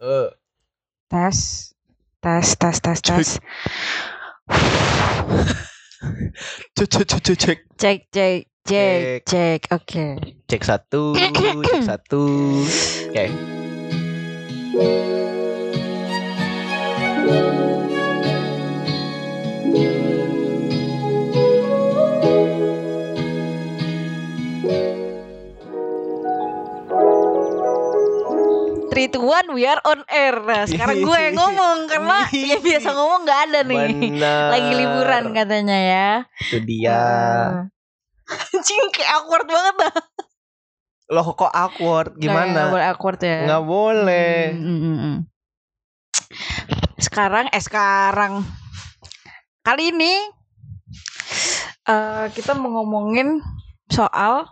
Eh, Tes. Tes, tes, tes, tes. cek cek cek cek cek Cek, cek, Cek. cek, cek. Oke. cek satu cek satu. Oke. Three to one, we are on air. Nah, sekarang gue yang ngomong karena yang biasa ngomong nggak ada nih. Benar. Lagi liburan katanya ya. Itu dia. Anjing kayak awkward banget dah. Loh kok awkward? Nggak, nggak Gimana? boleh awkward ya. Nggak boleh. Hmm, hmm, hmm, hmm. Sekarang eh sekarang kali ini eh kita mau ngomongin soal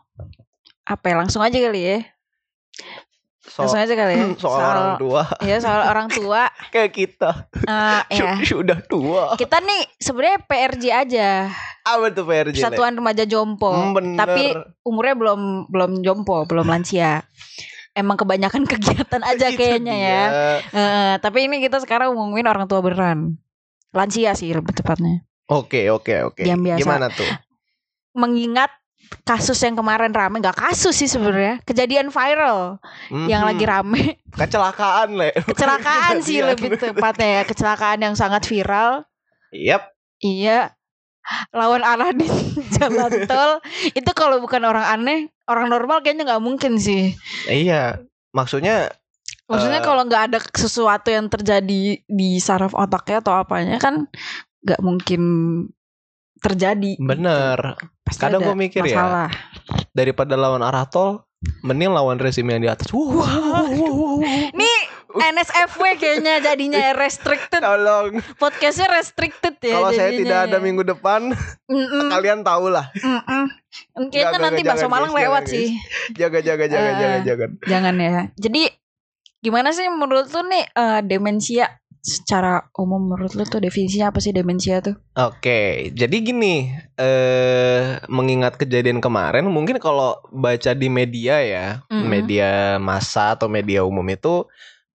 apa ya? Langsung aja kali ya. So- Langsung aja kali ya. soal, orang tua ya soal orang tua. kayak kita Eh, ya. Su- sudah tua. Kita nih sebenarnya PRJ aja, Apa tuh PRJ? Le? Persatuan Remaja Jompo. Hmm, bener. Tapi umurnya belum belum jompo, belum lansia. Emang kebanyakan kegiatan aja kayaknya ya. Eh, tapi ini kita sekarang ngomongin orang tua beneran. Lansia sih lebih tepatnya. Oke oke oke. Yang biasa. Gimana tuh? Mengingat kasus yang kemarin rame, nggak kasus sih sebenarnya, kejadian viral yang Mhm. lagi rame, kecelakaan le. kecelakaan sih Kejadian. lebih tepatnya ya, kecelakaan yang sangat viral. Yap. Iya. Lawan arah di jalan tol itu kalau bukan orang aneh, orang normal kayaknya nggak mungkin sih. Iya. Maksudnya Maksudnya Eh. kalau nggak ada sesuatu yang terjadi di saraf otaknya atau apanya kan nggak mungkin terjadi. bener. Pasti Kadang ada gua mikir ya. masalah. Daripada lawan arah tol, mending lawan rezim yang di atas. Wow, wow, wow, wow, wow. Nih NSFW kayaknya jadinya restricted. Tolong. Podcastnya restricted ya. Kalau saya tidak ada ya. minggu depan, Mm-mm, kalian tahu lah. Kayaknya nanti bakso Malang guys, lewat jangan, sih. Jaga jaga jaga Eh. jaga jangan. Jangan ya. Jadi gimana sih menurut lu nih eh, demensia secara umum menurut lu tuh definisinya apa sih demensia tuh? Oke, jadi gini, eh mengingat kejadian kemarin, mungkin kalau baca di media ya, Mm-mm. media massa atau media umum itu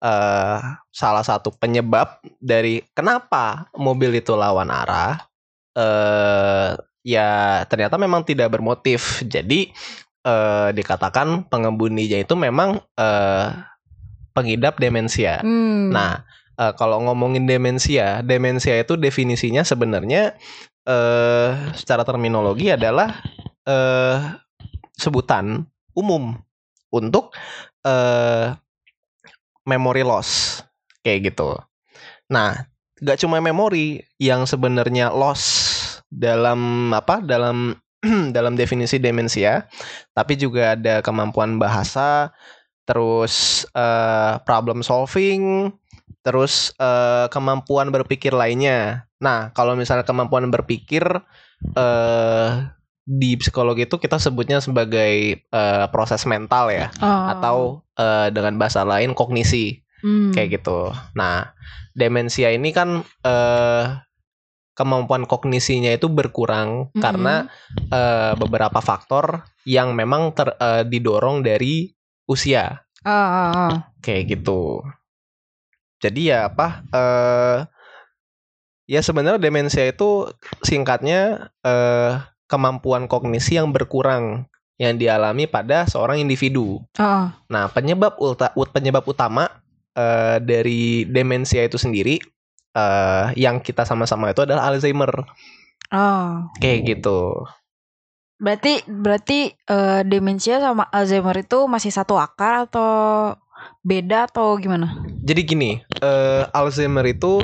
eh salah satu penyebab dari kenapa mobil itu lawan arah, eh ya ternyata memang tidak bermotif. Jadi eh dikatakan pengembudinya itu memang eh pengidap demensia. Hmm. Nah, eh, kalau ngomongin demensia, demensia itu definisinya sebenarnya eh secara terminologi adalah eh sebutan umum untuk eh memory loss kayak gitu. Nah, gak cuma memori yang sebenarnya loss dalam apa? Dalam dalam definisi demensia, tapi juga ada kemampuan bahasa, terus eh, problem solving, terus eh, kemampuan berpikir lainnya. Nah, kalau misalnya kemampuan berpikir eh di psikologi itu kita sebutnya sebagai eh, proses mental ya, Oh. atau eh, dengan bahasa lain kognisi Hmm. kayak gitu. Nah, demensia ini kan eh kemampuan kognisinya itu berkurang Mm-mm. karena eh, beberapa faktor yang memang ter, eh, didorong dari usia Oh, oh, oh. kayak gitu. Jadi ya apa? eh ya sebenarnya demensia itu singkatnya eh kemampuan kognisi yang berkurang yang dialami pada seorang individu. Oh. Nah, penyebab ulta, ut- penyebab utama eh, dari demensia itu sendiri eh yang kita sama-sama itu adalah Alzheimer. Oh. Kayak gitu. Berarti berarti eh, demensia sama Alzheimer itu masih satu akar atau beda atau gimana? Jadi gini, eh Alzheimer itu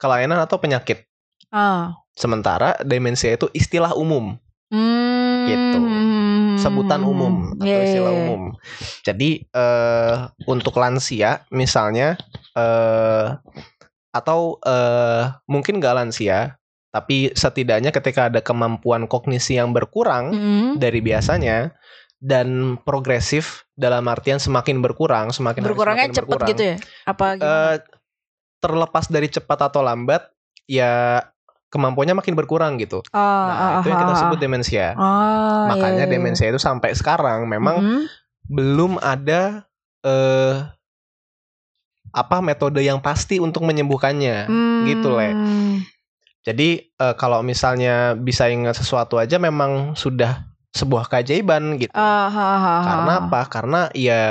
kelainan atau penyakit. Ah. Sementara demensia itu istilah umum. Hmm. Gitu. sebutan umum atau Iya, istilah iya, umum. Jadi eh untuk lansia misalnya eh atau eh mungkin nggak lansia, tapi setidaknya ketika ada kemampuan kognisi yang berkurang Mm-mm. dari biasanya dan progresif dalam artian semakin berkurang, semakin hari Berkurangnya semakin cepet berkurang. gitu ya? Apa gimana? Eh, terlepas dari cepat atau lambat, ya kemampuannya makin berkurang gitu. oh, Nah, itu yang kita sebut demensia. Oh, Makanya iya, iya. demensia itu sampai sekarang memang Mhm. belum ada eh apa metode yang pasti untuk menyembuhkannya. gitu, Le. Hmm. Jadi eh, kalau misalnya bisa ingat sesuatu aja memang sudah sebuah keajaiban gitu. Ah, ha, ha, ha. Karena apa? Karena ya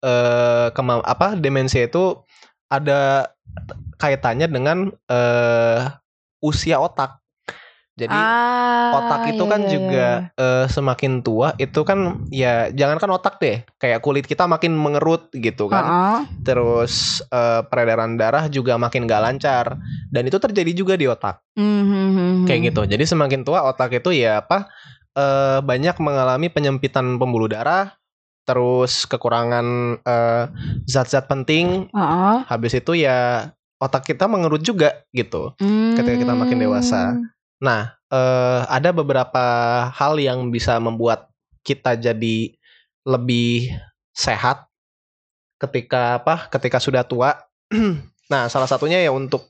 eh kema- apa demensia itu ada kaitannya dengan eh usia otak. Jadi Ah, otak itu iya, kan iya, juga iya. eh, semakin tua itu kan ya jangankan otak deh, kayak kulit kita makin mengerut gitu kan. Ha-ha. Terus eh, peredaran darah juga makin gak lancar dan itu terjadi juga di otak Hmm, hmm, kayak gitu. Jadi semakin tua otak itu ya apa eh, banyak mengalami penyempitan pembuluh darah, terus kekurangan eh, zat-zat penting. Ha-ha. Habis itu ya otak kita mengerut juga gitu. Ketika kita makin dewasa. Hmm. Nah, eh, ada beberapa hal yang bisa membuat kita jadi lebih sehat ketika apa? Ketika sudah tua. nah, salah satunya ya untuk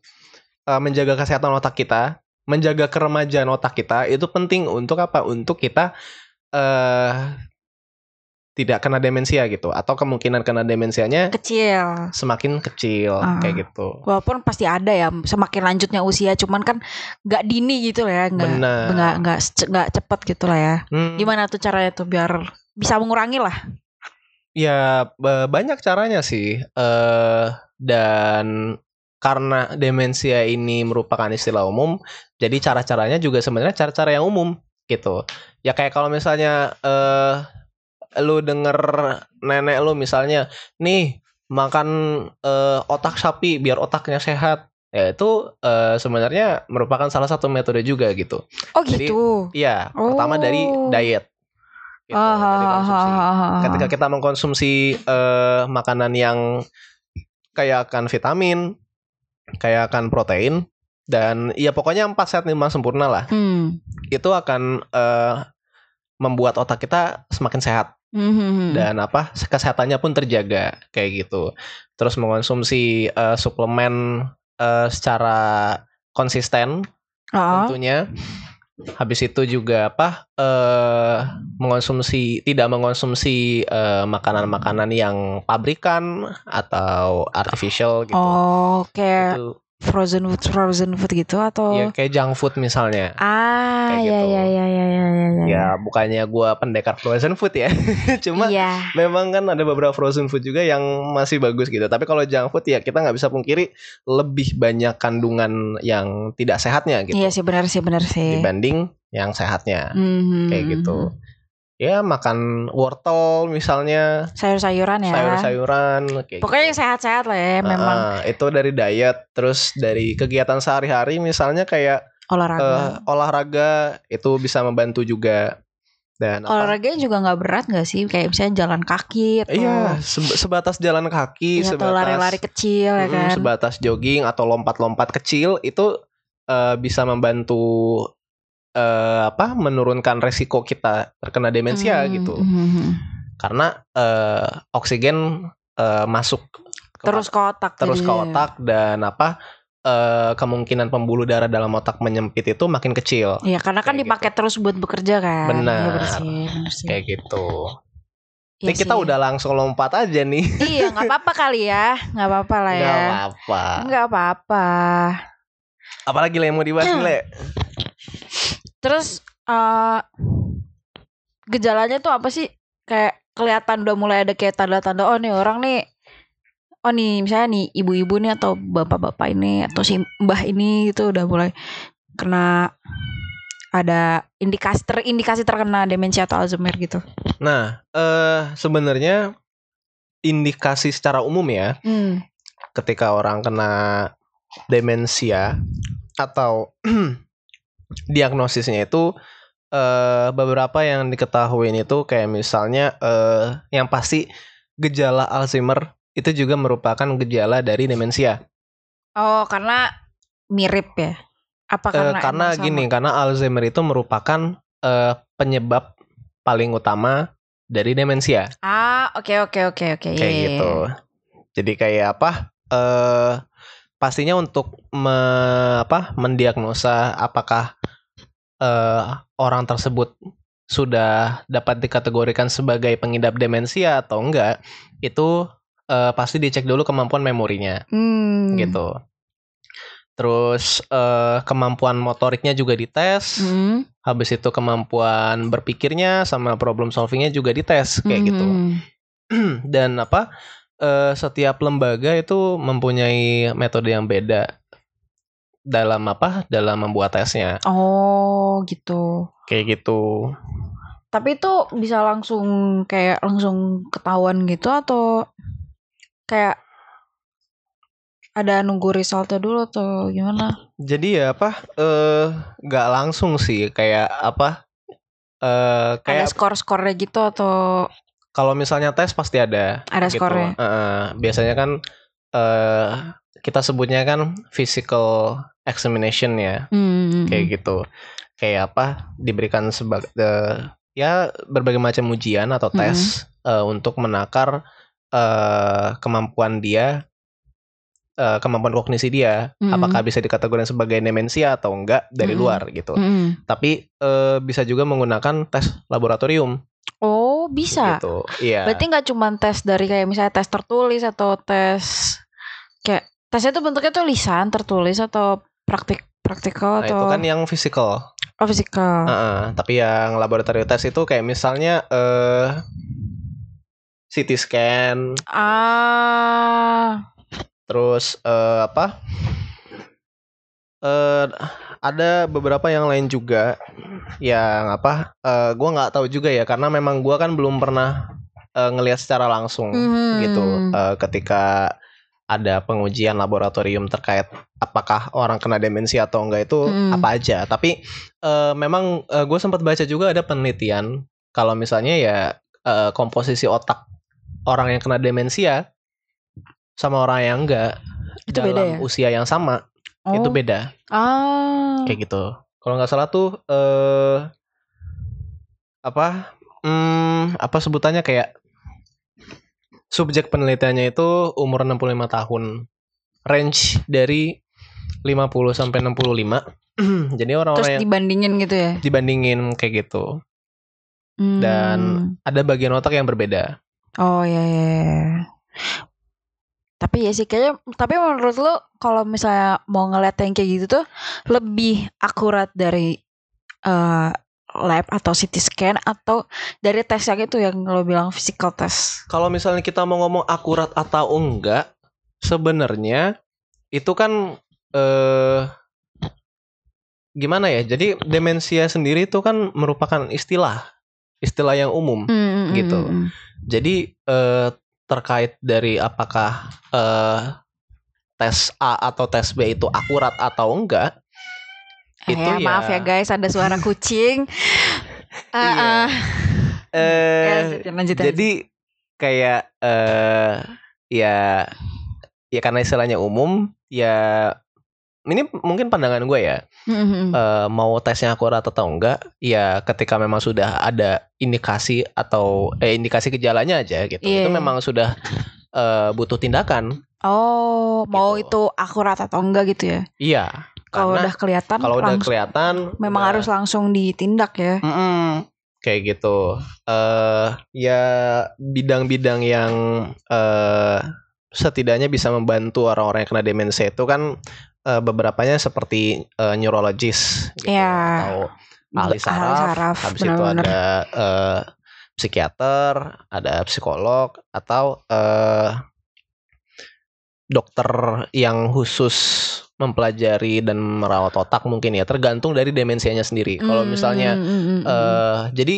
eh, menjaga kesehatan otak kita, menjaga keremajaan otak kita itu penting untuk apa? Untuk kita eh tidak kena demensia gitu atau kemungkinan kena demensianya Kecil. semakin kecil Ah. kayak gitu. Walaupun pasti ada ya semakin lanjutnya usia, cuman kan nggak dini gitu lah ya, nggak nggak nggak ce- nggak cepet gitu lah ya. Hmm. Gimana tuh caranya tuh biar bisa mengurangi lah? Ya ba- banyak caranya sih eh dan karena demensia ini merupakan istilah umum, jadi cara-caranya juga sebenarnya cara-cara yang umum gitu. Ya kayak kalau misalnya eh lu denger nenek lu misalnya, nih makan eh, otak sapi biar otaknya sehat. Ya itu eh, sebenarnya merupakan salah satu metode juga gitu. Oh Jadi, gitu. Iya, pertama dari Oh. diet. Gitu, Ah, dari konsumsi ha, ha. ketika kita mengkonsumsi eh, makanan yang kaya akan vitamin, kaya akan protein, dan ya pokoknya empat sehat lima sempurna lah, Hmm. itu akan eh, membuat otak kita semakin sehat Hmm, hmm, hmm. dan apa kesehatannya pun terjaga kayak gitu. Terus mengkonsumsi eh, suplemen eh, secara konsisten Ah, tentunya. Habis itu juga apa eh mengonsumsi tidak mengonsumsi eh, makanan-makanan yang pabrikan atau artificial gitu. Oh, kayak Itu frozen food, frozen food gitu atau? ya kayak junk food misalnya. ah, kayak ya, gitu. ya, ya, ya, ya, ya, ya. Ya bukannya gua pendekar frozen food ya. Cuma Iya. memang kan ada beberapa frozen food juga yang masih bagus gitu. Tapi kalau junk food ya kita nggak bisa pungkiri lebih banyak kandungan yang tidak sehatnya gitu Iya sih benar sih benar sih. dibanding yang sehatnya. Mhm, kayak gitu. Ya makan wortel misalnya, Sayur-sayuran ya. sayur-sayuran kayak Pokoknya yang gitu. sehat-sehat lah ya memang itu dari diet, terus dari kegiatan sehari-hari misalnya kayak olahraga. olahraga itu bisa membantu juga. Dan apa? Olahraganya juga nggak berat nggak sih? Kayak misalnya jalan kaki atau Iya, seb- sebatas jalan kaki, Iya, atau sebatas lari-lari kecil ya kan. sebatas jogging atau lompat-lompat kecil itu eh, bisa membantu eh, apa? menurunkan resiko kita terkena demensia Hmm, gitu. mhm. karena eh, oksigen eh, masuk ke Terus ke otak terus ke otak dan apa eh, kemungkinan pembuluh darah dalam otak menyempit itu makin kecil Iya, karena kan Kayak dipakai terus buat bekerja kan. Benar. Iya, benar sih, benar sih. kayak gitu. Ini kita sih. udah langsung lompat aja nih. Iya, nggak apa-apa kali ya. Nggak apa-apa lah ya. Gak apa-apa. Nggak apa-apa. Apalagi Le yang mau dibahas nih, Le? Terus eh gejalanya tuh apa sih? Kayak kelihatan udah mulai ada kayak tanda-tanda oh nih orang nih oh nih misalnya nih ibu-ibu nih atau bapak-bapak ini atau si mbah ini itu udah mulai kena ada indikasi terindikasi terkena demensia atau Alzheimer gitu. Nah, eh sebenarnya indikasi secara umum ya, Hmm. ketika orang kena demensia atau diagnosisnya itu eh beberapa yang diketahui itu kayak misalnya eh yang pasti gejala Alzheimer itu juga merupakan gejala dari demensia. Oh, karena mirip ya. Apa Eh, karena karena emang sama? gini, karena Alzheimer itu merupakan eh penyebab paling utama dari demensia. Ah, oke oke oke oke. kayak Iya, iya, gitu. iya. Jadi kayak apa? Eh pastinya untuk me- apa? mendiagnosa apakah eh orang tersebut sudah dapat dikategorikan sebagai pengidap demensia atau enggak, itu eh, pasti dicek dulu kemampuan memorinya Hmm. gitu. Terus eh, kemampuan motoriknya juga dites. Hmm. Habis itu kemampuan berpikirnya sama problem solvingnya juga dites kayak gitu. Hmm. Dan apa? Eh, setiap lembaga itu mempunyai metode yang beda dalam apa? Dalam membuat tesnya Oh, gitu. kayak gitu. Tapi itu bisa langsung kayak langsung ketahuan gitu atau kayak ada nunggu resultnya dulu atau gimana? Jadi ya apa? Eh nggak langsung sih kayak apa? Eh Ada kayak skor-skornya gitu atau kalau misalnya tes pasti ada. ada gitu. skornya? Heeh. biasanya kan eh kita sebutnya kan physical examination ya, Hmm. kayak gitu. Kayak apa? Diberikan sebagai ya berbagai macam ujian atau tes eh, untuk menakar eh kemampuan dia eh, kemampuan kognisi dia Mm-mm. apakah bisa dikategorikan sebagai demensia atau enggak dari Mm-mm. luar gitu. Mm-mm. Tapi eh, bisa juga menggunakan tes laboratorium Oh, bisa. gitu. Iya. Berarti nggak cuma tes dari kayak misalnya tes tertulis atau tes kayak tesnya tuh bentuknya tuh lisan tertulis atau praktik praktikal Nah, itu atau kan yang physical. oh, fisikal. Heeh, tapi yang laboratorium tes itu kayak misalnya eh CT scan, Ah, terus eh, apa? Eh ada beberapa yang lain juga yang apa? Eh gua nggak tahu juga ya karena memang gua kan belum pernah eh, ngelihat secara langsung Mhm. gitu eh, ketika ada pengujian laboratorium terkait apakah orang kena demensia atau enggak itu Mhm. apa aja. Tapi eh, memang gue sempat baca juga ada penelitian kalau misalnya ya eh, komposisi otak orang yang kena demensia sama orang yang enggak Itu dalam beda ya? usia yang sama oh. itu beda Ah. kayak gitu. Kalau nggak salah tuh eh apa hmm, apa sebutannya kayak subjek penelitiannya itu umur 65 tahun. Range dari 50 sampai 65. Jadi Terus orang-orang yang dibandingin gitu ya? dibandingin kayak gitu. Dan Hmm. ada bagian otak yang berbeda. Oh ya ya. ya. Tapi ya sih kayaknya tapi menurut lo kalau misalnya mau ngeliat yang kayak gitu tuh lebih akurat dari eh, lab atau CT scan atau dari tes yang itu yang lo bilang physical test. Kalau misalnya kita mau ngomong akurat atau enggak, sebenarnya itu kan eh gimana ya? Jadi demensia sendiri itu kan merupakan istilah, istilah yang umum. Hmm, Gitu. hmm. Jadi eh, terkait dari apakah eh, tes A atau tes B itu akurat atau enggak, Eh, itu ya maaf ya guys ada suara kucing. Ah, Iya. ah. Ya, lanjutin, lanjutin. jadi kayak eh ya ya karena istilahnya umum ya ini mungkin pandangan gue ya Hmm, hmm, hmm. eh, mau tesnya akurat atau enggak ya ketika memang sudah ada indikasi atau eh indikasi gejalanya aja gitu Iya. itu memang sudah eh, butuh tindakan Oh, mau gitu. itu akurat atau enggak gitu ya? iya Kalau udah kelihatan kalau udah kelihatan memang udah- harus langsung ditindak ya. Mm-mm. kayak gitu. eh ya bidang-bidang yang eh setidaknya bisa membantu orang-orang yang kena demensia itu kan eh, beberapanya seperti eh, neurologis gitu Iya. atau ahli saraf, saraf, habis itu benar-benar. ada eh, psikiater, ada psikolog atau eh dokter yang khusus mempelajari dan merawat otak mungkin ya tergantung dari demensianya sendiri. Kalau Hmm, misalnya eh jadi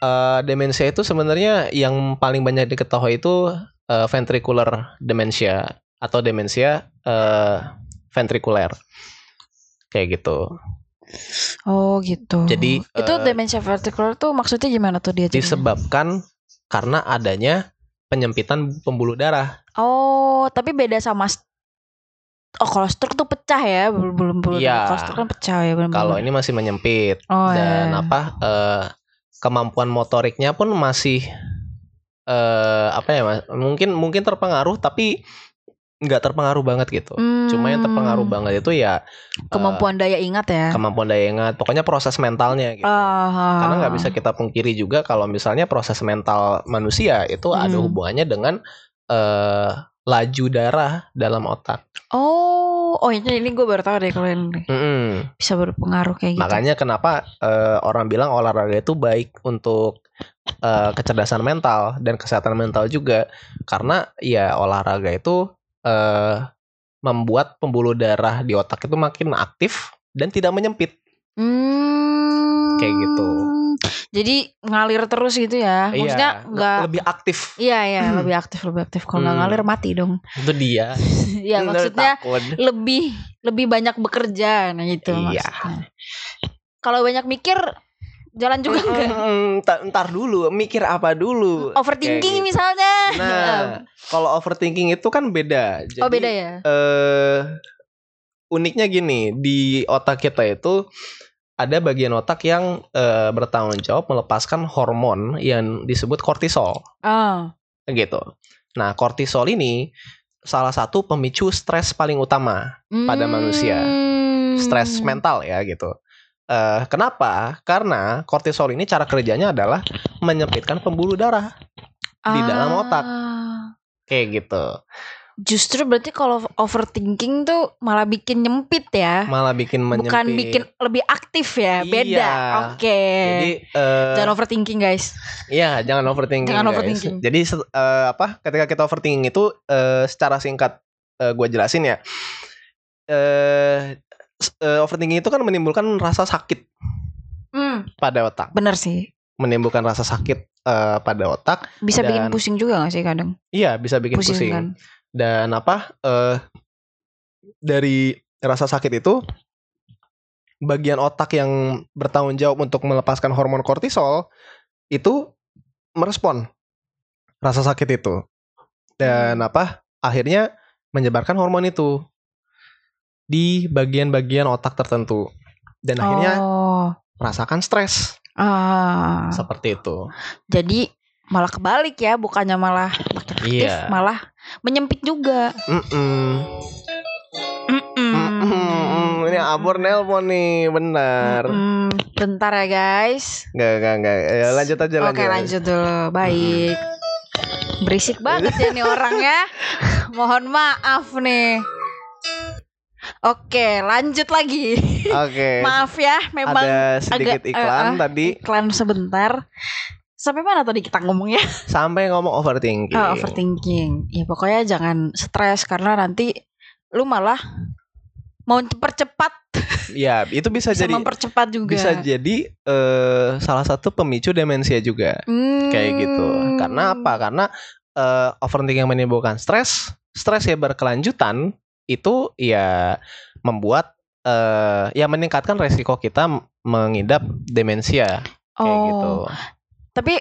eh, demensia itu sebenarnya yang paling banyak diketahui itu eh, ventricular dementia atau demensia eh, ventrikuler kayak gitu. oh gitu. jadi, itu eh, demensia vertical tuh maksudnya gimana tuh dia? jadinya? Disebabkan karena adanya penyempitan pembuluh darah. Oh, tapi beda sama Oh, kalau stroke tuh pecah ya, belum belum belum. Iya. Kalau stroke kan pecah ya, belum. Kalau ini masih menyempit oh, dan ya. apa eh, kemampuan motoriknya pun masih eh apa ya Mas? Mungkin mungkin terpengaruh tapi nggak terpengaruh banget gitu. Cuma yang terpengaruh Hmm, banget itu ya kemampuan daya ingat ya. kemampuan daya ingat, pokoknya proses mentalnya gitu. Ah, Karena nggak bisa kita pungkiri juga kalau misalnya proses mental manusia itu ada Hmm. hubungannya dengan eh laju darah dalam otak. Oh, oh ini ini gue baru tahu deh kalau ini Mm-mm. bisa berpengaruh kayak gitu. Makanya kenapa eh, orang bilang olahraga itu baik untuk eh, kecerdasan mental dan kesehatan mental juga karena ya olahraga itu eh, membuat pembuluh darah di otak itu makin aktif dan tidak menyempit. Hmm. Kayak gitu. Jadi ngalir terus gitu ya. Maksudnya Iya, nggak lebih aktif. Iya iya lebih aktif lebih aktif. Kalau nggak Hmm. ngalir mati dong. Itu dia. Iya maksudnya takut. lebih lebih banyak bekerja nah itu Iya. maksudnya. Kalau banyak mikir jalan juga enggak? Mm, ntar, dulu, mikir apa dulu? Overthinking gitu. misalnya. Nah, kalau overthinking itu kan beda. Jadi, oh beda ya. eh uniknya gini, di otak kita itu ada bagian otak yang eh, bertanggung jawab melepaskan hormon yang disebut kortisol, Oh. gitu. Nah, kortisol ini salah satu pemicu stres paling utama, Pada manusia. Hmm. stres mental ya gitu. Eh, kenapa? Karena kortisol ini cara kerjanya adalah menyempitkan pembuluh darah di dalam otak. Ah. kayak gitu. Justru berarti kalau overthinking tuh malah bikin nyempit ya. Malah bikin menyempit. Bukan bikin lebih aktif ya. Beda. Iya. Oke. Jadi eh, Jangan overthinking guys. Iya, jangan overthinking. Jangan guys. overthinking. Jadi eh, apa? Ketika kita overthinking itu eh, secara singkat gue jelasin ya. Eh eh, overthinking itu kan menimbulkan rasa sakit Hmm, pada otak, bener sih. menimbulkan rasa sakit eh, pada otak. Bisa bikin Dan- pusing juga gak sih kadang? Iya, bisa bikin Pusing, pusing. kan. Dan apa? eh dari rasa sakit itu bagian otak yang bertanggung jawab untuk melepaskan hormon kortisol itu merespon rasa sakit itu. Dan apa? Akhirnya menyebarkan hormon itu di bagian-bagian otak tertentu. Dan akhirnya Oh. merasakan stres Ah. seperti itu. Jadi malah kebalik ya, bukannya malah aktif, Iya. malah menyempit juga. Mm-mm. Mm-mm. Ini abor nelpon nih, benar. Mm-mm. Bentar ya guys. Enggak, enggak, enggak. Ya, lanjut aja lanjut. Oke lanjut dulu, baik. Berisik banget ya nih orang ya. Mohon maaf nih. Oke, lanjut lagi. Oke. Maaf ya, memang Ada sedikit agak, iklan eh, eh, tadi iklan sebentar. Sampai mana tadi kita ngomongnya? sampai ngomong overthinking. Oh, overthinking. Ya pokoknya jangan stres karena nanti lu malah mau percepat Ya, itu bisa, bisa jadi mempercepat juga. bisa jadi eh, salah satu pemicu demensia juga. Hmm. Kayak gitu. Karena apa? Karena eh, overthinking yang menimbulkan stres, stres ya berkelanjutan itu ya membuat eh ya meningkatkan resiko kita mengidap demensia kayak Oh, gitu. Tapi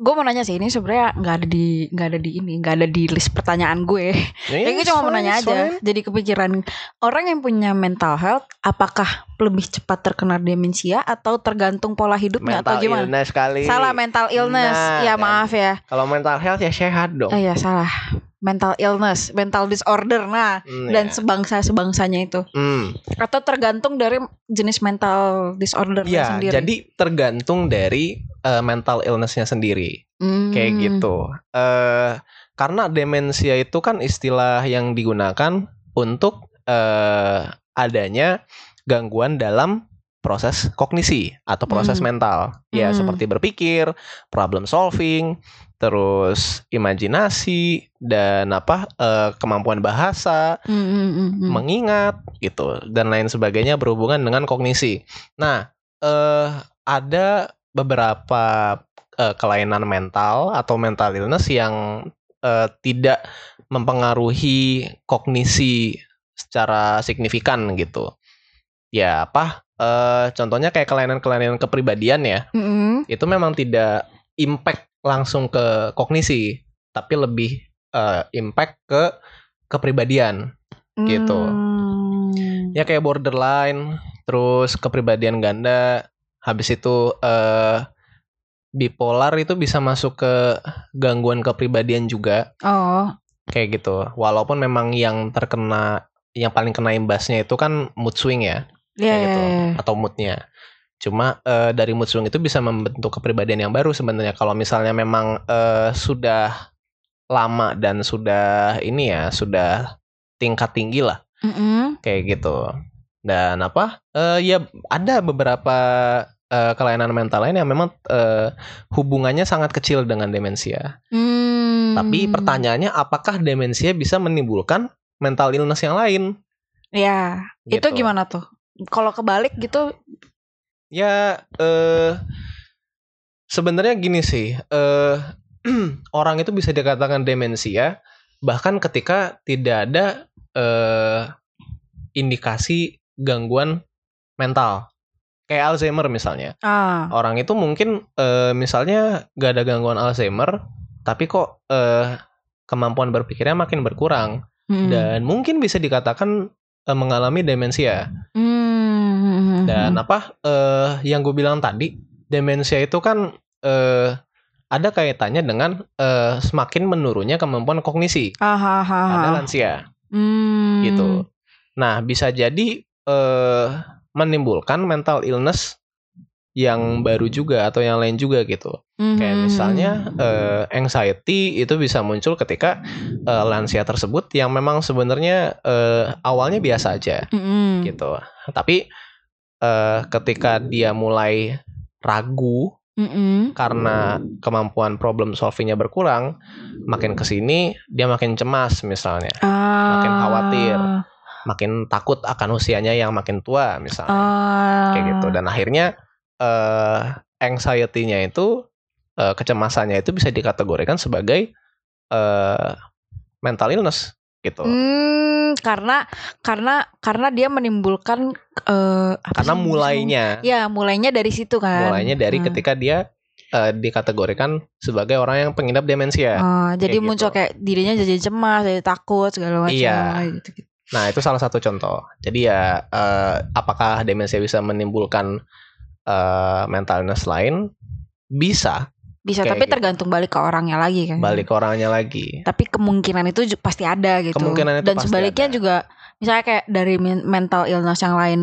gue mau nanya sih ini sebenarnya nggak ada di nggak ada di ini nggak ada di list pertanyaan gue. Ya, gue cuma mau nanya aja. Jadi kepikiran orang yang punya mental health, apakah lebih cepat terkena demensia atau tergantung pola hidupnya Mental atau gimana? illness kali. Salah mental illness. Nah, ya kan. maaf ya. Kalau mental health ya sehat dong. Eh ya salah. Mental illness, mental disorder. Nah, Hmm, dan ya. sebangsa sebangsanya itu. Hmm. Atau tergantung dari jenis mental disorder Ya, sendiri. jadi tergantung dari eh, mental illnessnya sendiri, Hmm. kayak gitu. Eh, karena demensia itu kan istilah yang digunakan untuk eh, adanya gangguan dalam proses kognisi atau proses Hmm. mental, ya Hmm. seperti berpikir, problem solving, terus imajinasi dan apa eh, kemampuan bahasa, Hmm, hmm, mengingat gitu dan lain sebagainya berhubungan dengan kognisi. Nah, eh ada beberapa eh, kelainan mental atau mental illness yang eh, tidak mempengaruhi kognisi secara signifikan gitu. Ya apa? eh, contohnya kayak kelainan-kelainan kepribadian ya, Hmm, hmm. itu memang tidak impact langsung ke kognisi, tapi lebih eh, impact ke kepribadian. Gitu. Hmm. ya kayak borderline terus kepribadian ganda habis itu eh bipolar itu bisa masuk ke gangguan kepribadian juga. Oh, kayak gitu. Walaupun memang yang terkena yang paling kena imbasnya itu kan mood swing ya. Ya, kayak ya, gitu ya. atau moodnya cuma eh, dari mood swing itu bisa membentuk kepribadian yang baru sebenarnya kalau misalnya memang eh, sudah lama dan sudah ini ya sudah tingkat tinggi lah Mm-mm. kayak gitu dan apa eh ya ada beberapa eh, kelainan mental lain yang memang eh, hubungannya sangat kecil dengan demensia Hmm. tapi pertanyaannya apakah demensia bisa menimbulkan mental illness yang lain Ya, itu Gitu. gimana tuh? Kalau kebalik gitu, Ya, eh sebenarnya gini sih, eh orang itu bisa dikatakan demensia bahkan ketika tidak ada eh indikasi gangguan mental. Kayak Alzheimer misalnya. ah, Orang itu mungkin eh misalnya gak ada gangguan Alzheimer, tapi kok eh kemampuan berpikirnya makin berkurang mm. dan mungkin bisa dikatakan eh, mengalami demensia. Hmm. Dan apa eh yang gue bilang tadi, demensia itu kan eh ada kaitannya dengan eh semakin menurunnya kemampuan kognisi pada lansia Hmm. gitu. Nah, bisa jadi eh menimbulkan mental illness yang baru juga atau yang lain juga gitu. Kayak Mhm. misalnya eh, anxiety itu bisa muncul ketika eh, lansia tersebut yang memang sebenarnya eh, awalnya biasa aja Mm-mm. gitu. Tapi eh, ketika dia mulai ragu Mm-mm. karena kemampuan problem solvingnya berkurang, makin ke sini dia makin cemas misalnya, Ah. makin khawatir. makin takut akan usianya yang makin tua misalnya, Ah. kayak gitu. Dan akhirnya eh anxiety-nya itu eh, kecemasannya itu bisa dikategorikan sebagai eh mental illness gitu. Hmm, karena karena karena dia menimbulkan apa Karena sih? mulainya Ya, mulainya dari situ kan. mulainya dari Hmm. ketika dia eh, dikategorikan sebagai orang yang pengidap demensia. Oh, jadi Kayak muncul gitu. kayak dirinya jadi cemas, jadi takut segala macam Iya. gitu. Nah, itu salah satu contoh. Jadi ya eh, apakah demensia bisa menimbulkan eh, mental illness lain? Bisa, Bisa, Kayak tapi gitu. tergantung balik ke orangnya lagi kan. balik ke orangnya lagi. Tapi kemungkinan itu pasti ada gitu. Kemungkinan itu Dan pasti sebaliknya ada. juga misalnya kayak dari men- mental illness yang lain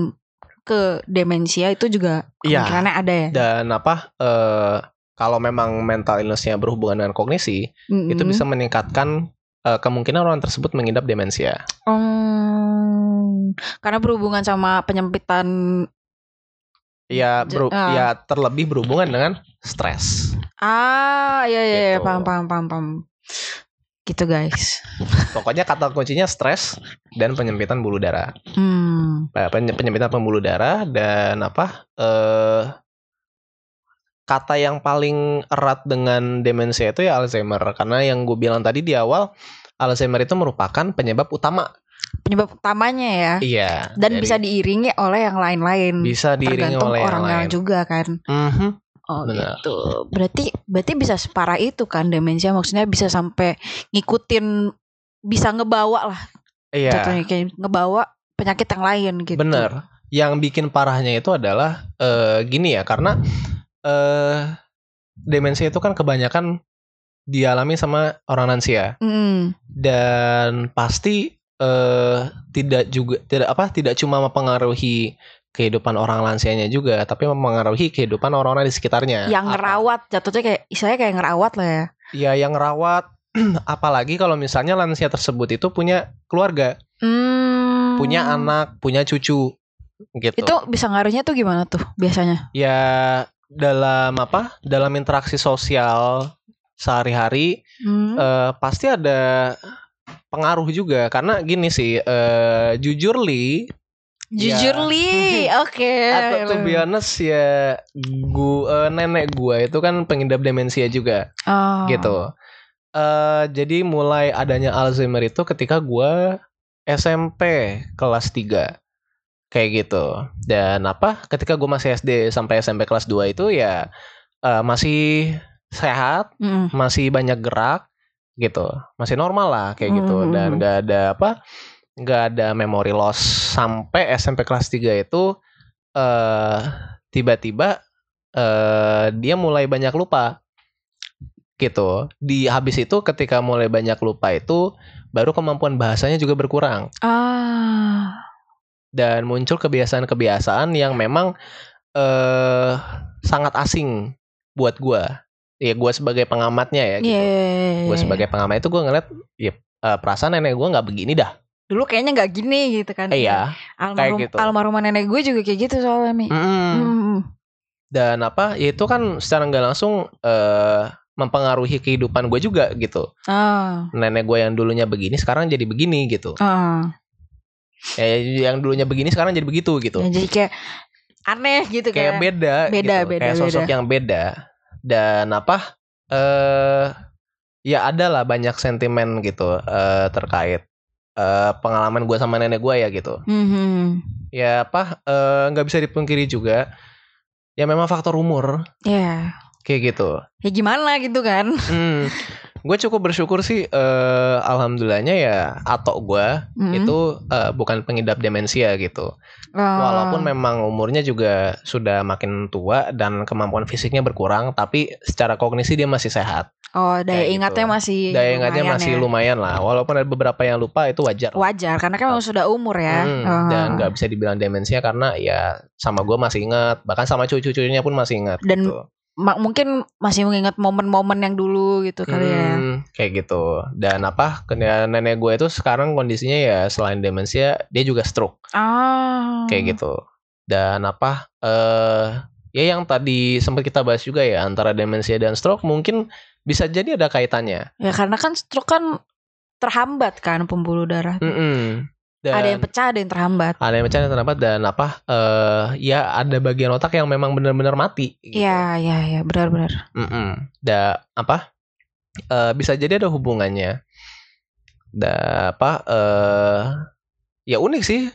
ke demensia itu juga Iya. kemungkinannya ada ya. Dan apa eh, kalau memang mental illness-nya berhubungan dengan kognisi, Mm-mm. itu bisa meningkatkan eh, kemungkinan orang tersebut mengidap demensia. Hmm, karena berhubungan sama penyempitan Ya, J- beru- ah. ya terlebih berhubungan dengan stres. ah ya ya, ya Gitu. paham paham paham paham gitu guys Pokoknya kata kuncinya stres dan penyempitan bulu darah. hmm penye- penyempitan pembuluh darah dan apa? eh kata yang paling erat dengan demensia itu ya Alzheimer karena yang gue bilang tadi di awal Alzheimer itu merupakan penyebab utama. Penyebab utamanya ya Iya. dan dari- bisa diiringi oleh yang lain-lain bisa diiringi tergantung oleh yang orangnya lain. juga kan Mhm. oh Benar. gitu berarti berarti bisa separah itu kan demensia maksudnya bisa sampai ngikutin bisa ngebawa lah Iya. jatuhnya kayak ngebawa penyakit yang lain gitu Bener. Yang bikin parahnya itu adalah eh, gini ya, karena eh demensia itu kan kebanyakan dialami sama orang lansia Hmm. dan pasti eh tidak juga tidak apa tidak cuma mempengaruhi kehidupan orang lansianya juga, tapi mempengaruhi kehidupan orang-orang di sekitarnya. yang Apa- ngerawat jatuhnya kayak istilahnya kayak ngerawat lah ya Ya yang ngerawat apalagi kalau misalnya lansia tersebut itu punya keluarga, Hmm. punya anak, punya cucu gitu. Itu bisa ngaruhnya tuh gimana tuh biasanya? ya dalam apa dalam interaksi sosial sehari-hari Hmm. eh, pasti ada pengaruh juga karena gini sih eh, jujur li Jujur ya. li, oke. atau be honest ya gua eh, nenek gua itu kan pengidap demensia juga Oh. gitu eh jadi mulai adanya Alzheimer itu ketika gua SMP kelas 3 kayak gitu dan apa ketika gua masih SD sampai SMP kelas 2 itu ya eh, masih sehat Mm. masih banyak gerak gitu. Masih normal lah kayak gitu. Hmm. dan nggak ada apa nggak ada memory loss sampai SMP kelas 3 itu eh tiba-tiba eh dia mulai banyak lupa gitu. Di habis itu ketika mulai banyak lupa itu baru kemampuan bahasanya juga berkurang. Ah. dan muncul kebiasaan-kebiasaan yang memang eh sangat asing buat gua ya gue sebagai pengamatnya ya gitu. Iya. Gue sebagai pengamat itu gue ngeliat ya eh, perasaan nenek gue nggak begini dah. dulu kayaknya nggak gini gitu kan. Iya. Almarhum, gitu. almarhumah nenek gue juga kayak gitu soalnya Mi. Mm-mm. Hmm. Dan apa? Ya itu kan secara nggak langsung eh mempengaruhi kehidupan gue juga gitu. Ah. Nenek gue yang dulunya begini sekarang jadi begini gitu. Ah. Ya, yang dulunya begini sekarang jadi begitu gitu. Ya, jadi kayak aneh gitu kayak kan. beda, Beda, gitu. beda, kayak sosok beda. yang beda dan apa eh ya ada lah banyak sentimen gitu eh terkait eh pengalaman gue sama nenek gue ya gitu Mhm. ya apa eh, nggak bisa dipungkiri juga ya memang faktor umur Ya. kayak gitu Ya gimana gitu kan. hmm, gue cukup bersyukur sih eh alhamdulillahnya ya atok gue Mhm. itu eh, bukan pengidap demensia gitu Oh. Walaupun memang umurnya juga sudah makin tua dan kemampuan fisiknya berkurang, tapi secara kognisi dia masih sehat. Oh, daya kayak ingatnya gitu. masih Daya ingatnya lumayan masih ya. lumayan lah. Walaupun ada beberapa yang lupa itu wajar. wajar karena kan memang sudah umur ya. Hmm, Oh. Dan nggak bisa dibilang demensia karena ya sama gue masih ingat, bahkan sama cucu-cucunya pun masih ingat. Dan gitu. Mungkin masih mengingat momen-momen yang dulu gitu kali ya. Hmm, kayak gitu. Dan apa? Nenek gue itu sekarang kondisinya ya selain demensia, dia juga stroke Ah. kayak gitu. Dan apa? eh ya yang tadi sempat kita bahas juga ya antara demensia dan stroke mungkin bisa jadi ada kaitannya. Ya karena kan stroke kan terhambat kan pembuluh darah. Mm-mm. Dan Ada yang pecah, ada yang terhambat. ada yang pecah dan terdapat dan apa? eh ya ada bagian otak yang memang benar-benar mati. gitu. Iya, iya, iya, benar-benar. Mm-mm. Da apa? eh bisa jadi ada hubungannya. Da apa? eh ya unik sih.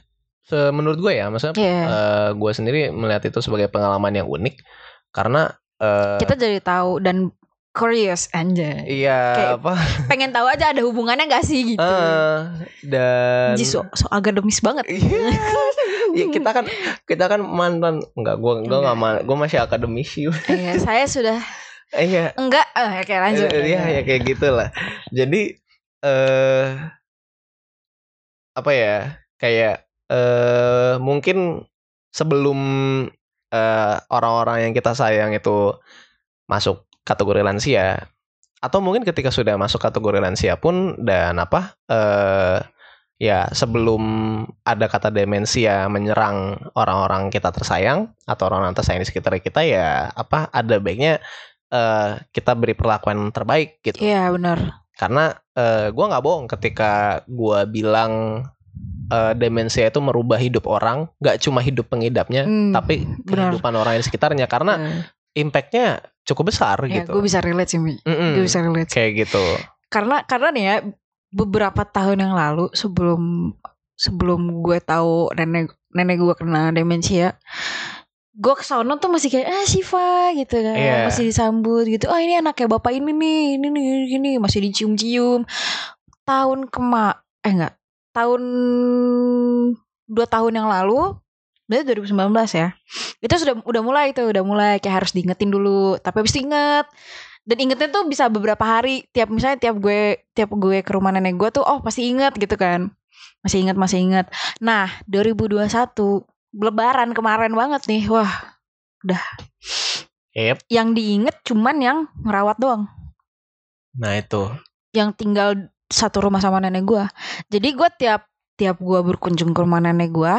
Menurut gue ya, maksudnya Iya. eh gue sendiri melihat itu sebagai pengalaman yang unik karena eh Kita jadi tahu dan curious anjay. iya kayak- apa? Pengen tahu aja ada hubungannya gak sih gitu. eh dan Ji, so, so agademis banget. Iya. ya kita kan kita kan mantan enggak gua gua enggak ma- gua masih akademisi. Iya, saya sudah Iya. enggak eh oke lanjut. Eh, Iya ya kayak gitulah. Jadi eh apa ya? Kayak eh mungkin sebelum eh orang-orang yang kita sayang itu masuk kategori lansia atau mungkin ketika sudah masuk kategori lansia pun dan apa eh ya sebelum ada kata demensia menyerang orang-orang kita tersayang atau orang-orang tersayang di sekitar kita ya apa ada baiknya eh kita beri perlakuan terbaik gitu Iya, benar. karena eh gua nggak bohong ketika gua bilang eh, demensia itu merubah hidup orang nggak cuma hidup pengidapnya Hmm, tapi benar. kehidupan orang di sekitarnya karena Eh, impactnya cukup besar ya, gitu gue bisa relate sih, Mi. Mm-mm. Gue bisa relate. kayak gitu karena karena nih ya beberapa tahun yang lalu sebelum sebelum gue tahu nenek nenek gue kena demensia gue kesono tuh masih kayak ah Siva gitu kan Iya. masih disambut gitu oh ini anaknya bapak ini nih ini nih gini masih dicium-cium tahun kema eh enggak tahun dua tahun yang lalu berarti 2019 ya. Itu sudah udah mulai tuh udah mulai kayak harus diingetin dulu. Tapi habis diinget dan ingetnya tuh bisa beberapa hari. Tiap misalnya tiap gue tiap gue ke rumah nenek gue tuh oh pasti inget gitu kan. Masih inget masih inget. Nah 2021 lebaran kemarin banget nih. Wah Yep. yang diinget cuman yang ngerawat doang. Nah itu. Yang tinggal satu rumah sama nenek gue. Jadi gue tiap tiap gue berkunjung ke rumah nenek gue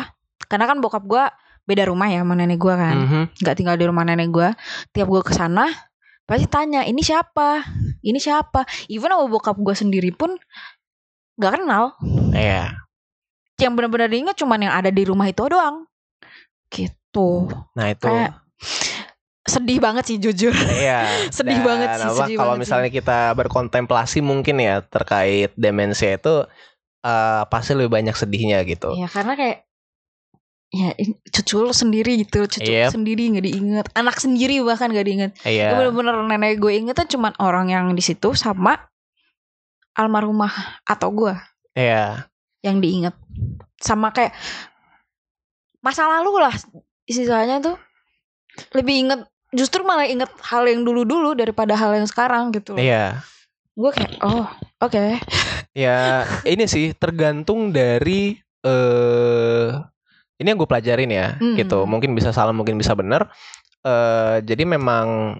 karena kan bokap gue beda rumah ya sama nenek gue kan Mhm. nggak tinggal di rumah nenek gue tiap gue ke sana pasti tanya ini siapa ini siapa even sama bokap gue sendiri pun nggak kenal Iya. yang benar-benar diingat cuman yang ada di rumah itu doang gitu Nah itu. Kayak sedih banget sih jujur Iya. Sedih Dan banget sih, apa, sedih Kalau banget misalnya kita berkontemplasi mungkin ya terkait demensia itu eh, pasti lebih banyak sedihnya gitu. ya karena kayak ya ini cucu lo sendiri gitu cucu lo Yep. sendiri nggak diingat anak sendiri bahkan nggak diingat Iya. Ya bener-bener nenek gue inget tuh cuman orang yang di situ sama almarhumah atau gue Iya. yang diinget sama kayak masa lalu lah istilahnya tuh lebih inget justru malah inget hal yang dulu-dulu daripada hal yang sekarang gitu Iya. gue kayak oh oke Ya ini sih tergantung dari eh ini yang gue pelajarin ya Hmm. gitu. Mungkin bisa salah, mungkin bisa benar. eh jadi memang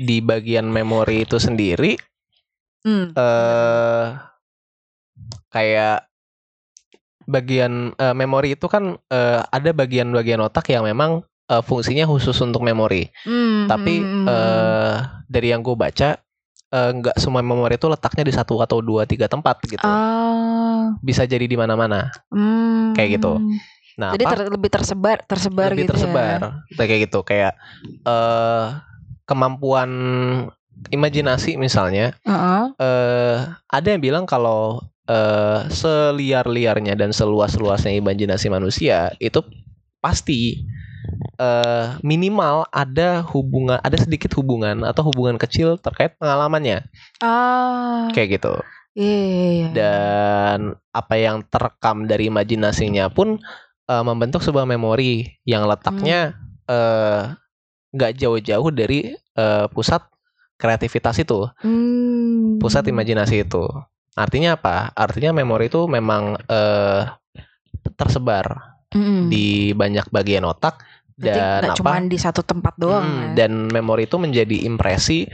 di bagian memori itu sendiri Hmm. eh kayak bagian eh, memori itu kan eh, ada bagian-bagian otak yang memang eh, fungsinya khusus untuk memori. Hmm, Tapi eh dari yang gue baca eh, nggak semua memori itu letaknya di satu atau dua tiga tempat gitu. Ah, Bisa jadi di mana-mana. hmm. Kayak gitu. Nah, Jadi ter- lebih tersebar, tersebar lebih gitu tersebar. ya. Kayak gitu kayak eh kemampuan imajinasi misalnya Heeh. eh ada yang bilang kalau eh seliar-liarnya dan seluas-luasnya imajinasi manusia itu pasti eh minimal ada hubungan ada sedikit hubungan atau hubungan kecil terkait pengalamannya Ah, kayak gitu iya, iya, iya. dan apa yang terekam dari imajinasinya pun eh, membentuk sebuah memori yang letaknya eh nggak jauh-jauh dari eh, pusat kreativitas itu Hmm. pusat imajinasi itu. Artinya apa? Artinya memori itu memang eh, tersebar Mm-mm. di banyak bagian otak Berarti dan nggak apa? di satu tempat doang. Hmm, ya. dan memori itu menjadi impresi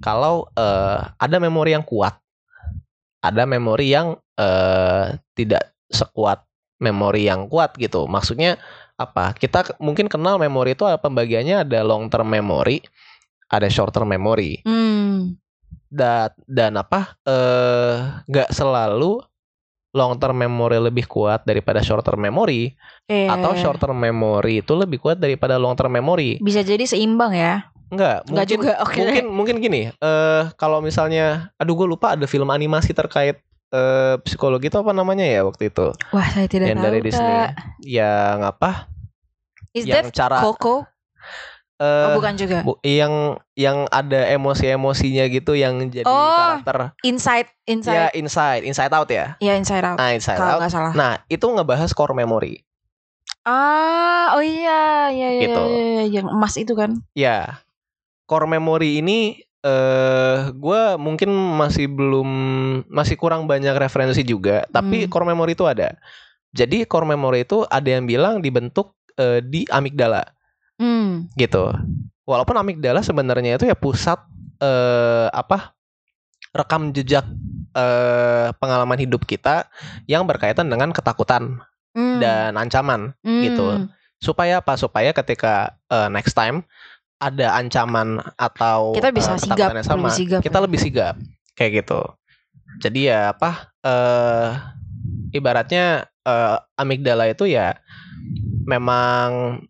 kalau eh, ada memori yang kuat, ada memori yang eh, tidak sekuat memori yang kuat gitu. Maksudnya apa? Kita mungkin kenal memori itu pembagiannya ada long term memory, ada short term memory. Hmm. dan dan apa eh nggak selalu long term memory lebih kuat daripada short term memory Iya, atau short term memory itu lebih kuat daripada long term memory bisa jadi seimbang ya. nggak Nggak mungkin juga. Oke. mungkin mungkin gini eh kalau misalnya aduh gue lupa ada film animasi terkait eh psikologi itu apa namanya ya waktu itu Wah, saya tidak yang tahu. dari Disney Kak. yang apa Is yang that cara Coco? eh, oh, bukan juga. bu- yang yang ada emosi-emosinya gitu yang jadi Oh, karakter Inside, ya Inside. inside inside out ya Ya, Inside Out. nah inside Kalau out nggak salah. Nah, itu ngebahas core memory. Ah, oh iya, iya, iya, Gitu. iya, iya, yang emas itu kan. Ya, core memory ini eh gua mungkin masih belum masih kurang banyak referensi juga, tapi Hmm. core memory itu ada. Jadi core memory itu ada yang bilang dibentuk eh, di amigdala Hmm. gitu. Walaupun amigdala sebenarnya itu ya pusat eh apa? rekam jejak eh pengalaman hidup kita yang berkaitan dengan ketakutan Hmm. dan ancaman. gitu. Hmm. supaya apa supaya ketika uh, next time ada ancaman atau Kita bisa uh, sigap, sama lebih sigap kita lebih sigap kayak gitu jadi ya apa eh ibaratnya eh, amigdala itu ya memang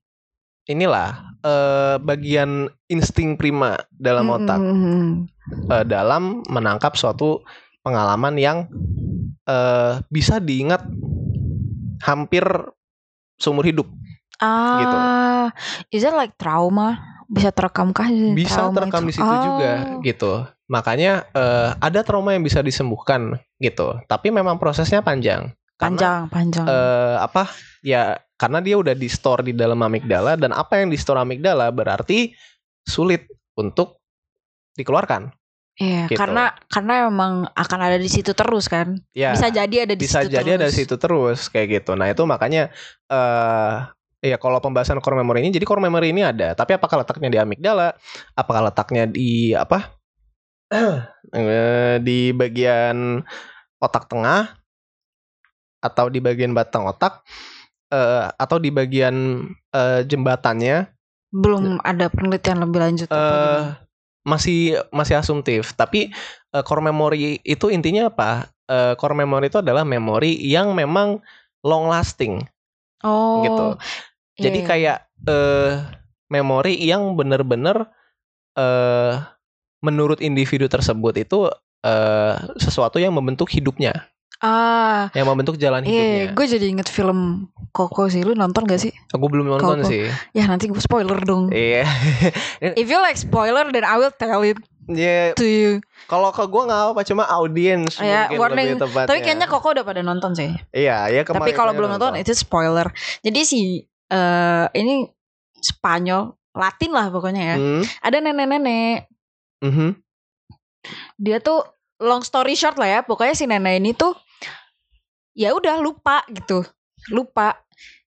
inilah eh bagian insting prima dalam otak hmm, hmm. eh, dalam menangkap suatu pengalaman yang eh bisa diingat hampir seumur hidup Ah, Gitu. is that like trauma? Bisa terekamkah di bisa terekam itu? di situ juga Oh. gitu makanya eh, ada trauma yang bisa disembuhkan gitu tapi memang prosesnya panjang karena Panjang, panjang. eh, apa ya karena dia udah di store di dalam amigdala dan apa yang di store amigdala berarti sulit untuk dikeluarkan Iya, gitu. karena karena emang akan ada di situ terus kan. ya Bisa jadi ada di bisa situ jadi ada terus. di situ terus kayak gitu nah itu makanya eh ya kalau pembahasan core memory ini jadi core memory ini ada. Tapi apakah letaknya di amigdala? Apakah letaknya di apa? Eh, di bagian otak tengah? Atau di bagian batang otak? Eh, atau di bagian eh, jembatannya? Belum ada penelitian lebih lanjut gimana? masih masih asumtif. Tapi eh, core memory itu intinya apa? Eh, core memory itu adalah memori yang memang long lasting. Oh. gitu. Iya, Jadi iya. kayak eh memori yang benar-benar eh menurut individu tersebut itu eh sesuatu yang membentuk hidupnya, ah, yang membentuk jalan iya, hidupnya. gue jadi inget film Coco sih. Lu nonton gak sih? Aku belum nonton Koko. sih. Ya nanti gue spoiler dong. Iya. If you like spoiler, then I will tell it Iya, to you. kalau ke gue nggak apa cuma audiens Ya, mungkin warning. lebih tepatnya. Tapi kayaknya Coco udah pada nonton sih. Iya, ya kemarin. Tapi kalau belum nonton, itu spoiler. Jadi si eh ini Spanyol, Latin lah pokoknya ya. Hmm, Ada nenek-nenek. mhm. Dia tuh long story short lah ya. Pokoknya si nenek ini tuh ya udah lupa gitu. Lupa.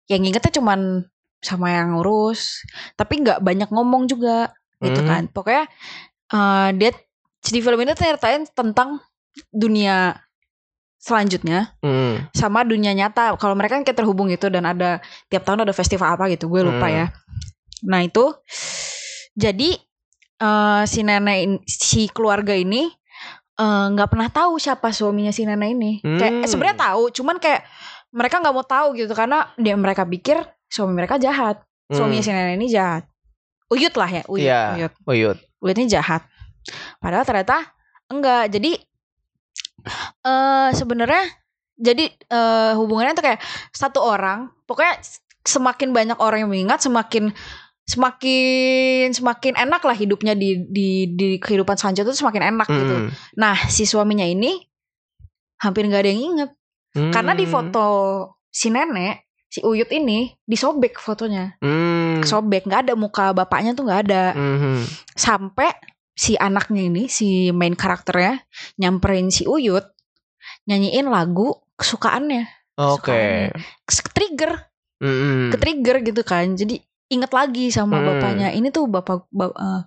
Yang ingetnya cuman sama yang ngurus. Tapi nggak banyak ngomong juga. gitu Hmm. kan. Pokoknya eh, dia di film ini tuh nyeritain tentang dunia selanjutnya Hmm. sama dunia nyata. Kalau mereka kan kayak terhubung gitu dan ada tiap tahun ada festival apa gitu, gue lupa Hmm. ya. Nah itu jadi eh, si nenek in- si keluarga ini eh, nggak pernah tahu siapa suaminya si nenek ini. Kayak Hmm. sebenarnya tahu, cuman kayak mereka nggak mau tahu gitu karena dia mereka pikir suami mereka jahat. Suaminya si nenek ini jahat. Uyut lah ya, uyut, Iya. uyut. Uyut. Uyut ini jahat. Padahal ternyata enggak. Jadi eh sebenarnya jadi eh, hubungannya tuh kayak satu orang, pokoknya semakin banyak orang yang mengingat, semakin semakin semakin enak lah hidupnya di di di kehidupan selanjutnya tuh semakin enak gitu. Hmm. Nah, si suaminya ini hampir nggak ada yang inget karena di Hmm. foto si nenek si Uyut ini disobek fotonya, Hmm. sobek nggak ada muka bapaknya tuh nggak ada. Mhm. Sampai si anaknya ini si main karakternya nyamperin si Uyut nyanyiin lagu kesukaannya, Oke. Kes- trigger, Mhm. ke trigger gitu kan. Jadi inget lagi sama Hmm. bapaknya. Ini tuh bapak ba- eh,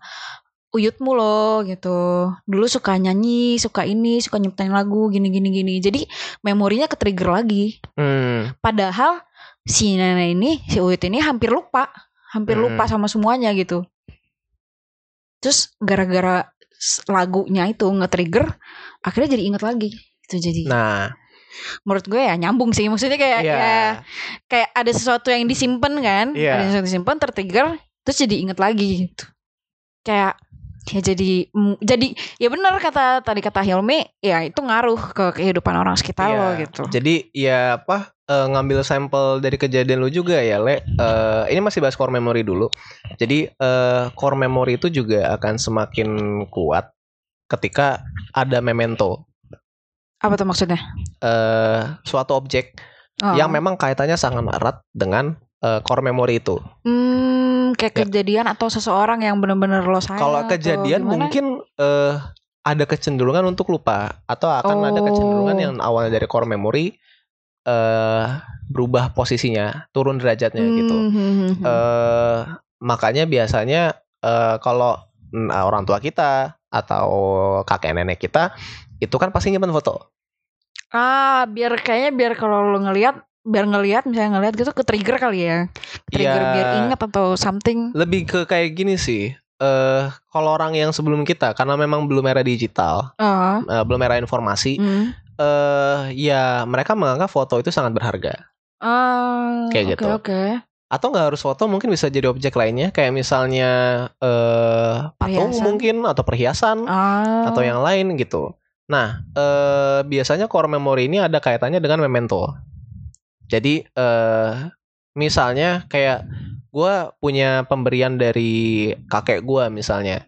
Uyutmu loh gitu. Dulu suka nyanyi, suka ini, suka nyiptain lagu gini gini gini. Jadi memorinya ke trigger lagi. Hmm. Padahal si nenek ini, si Uyut ini hampir lupa, hampir Hmm. lupa sama semuanya gitu. Terus gara-gara lagunya itu nge-trigger, akhirnya jadi inget lagi. Itu jadi Nah, menurut gue ya nyambung sih. Maksudnya kayak Iya. ya kayak ada sesuatu yang disimpan kan, Iya. ada sesuatu yang disimpan tertrigger, terus jadi inget lagi gitu. Kayak ya jadi jadi ya benar kata tadi kata Hilmi ya itu ngaruh ke kehidupan orang sekitar Iya. lo gitu. Jadi ya apa eh, ngambil sampel dari kejadian lu juga ya Le. Eh, ini masih bahas core memory dulu. Jadi eh, core memory itu juga akan semakin kuat ketika ada memento. Apa tuh maksudnya? eh suatu objek Oh. yang memang kaitannya sangat erat dengan eh, core memory itu. Hmm, kayak Ya. kejadian atau seseorang yang benar-benar lo sayang. Kalau kejadian mungkin eh ada kecenderungan untuk lupa atau akan ada kecenderungan Oh. yang awalnya dari core memory eh berubah posisinya, turun derajatnya gitu. Hmm, hmm. eh makanya biasanya eh kalau mm, orang tua kita atau kakek nenek kita itu kan pasti nyimpen foto. ah, biar kayaknya biar kalau lo ngelihat biar ngelihat misalnya ngelihat gitu ke trigger kali ya. Trigger Ya, biar inget atau something. Lebih ke kayak gini sih. Eh kalau orang yang sebelum kita karena memang belum era digital, Oh. eh, belum era informasi, Hmm. eh ya mereka menganggap foto itu sangat berharga. Ah, Kayak oke, gitu. Oke. Atau nggak harus foto, mungkin bisa jadi objek lainnya, kayak misalnya eh patung Perhiasan. mungkin atau perhiasan Ah. atau yang lain gitu. Nah, eh biasanya core memory ini ada kaitannya dengan memento. Jadi eh misalnya kayak gue punya pemberian dari kakek gue misalnya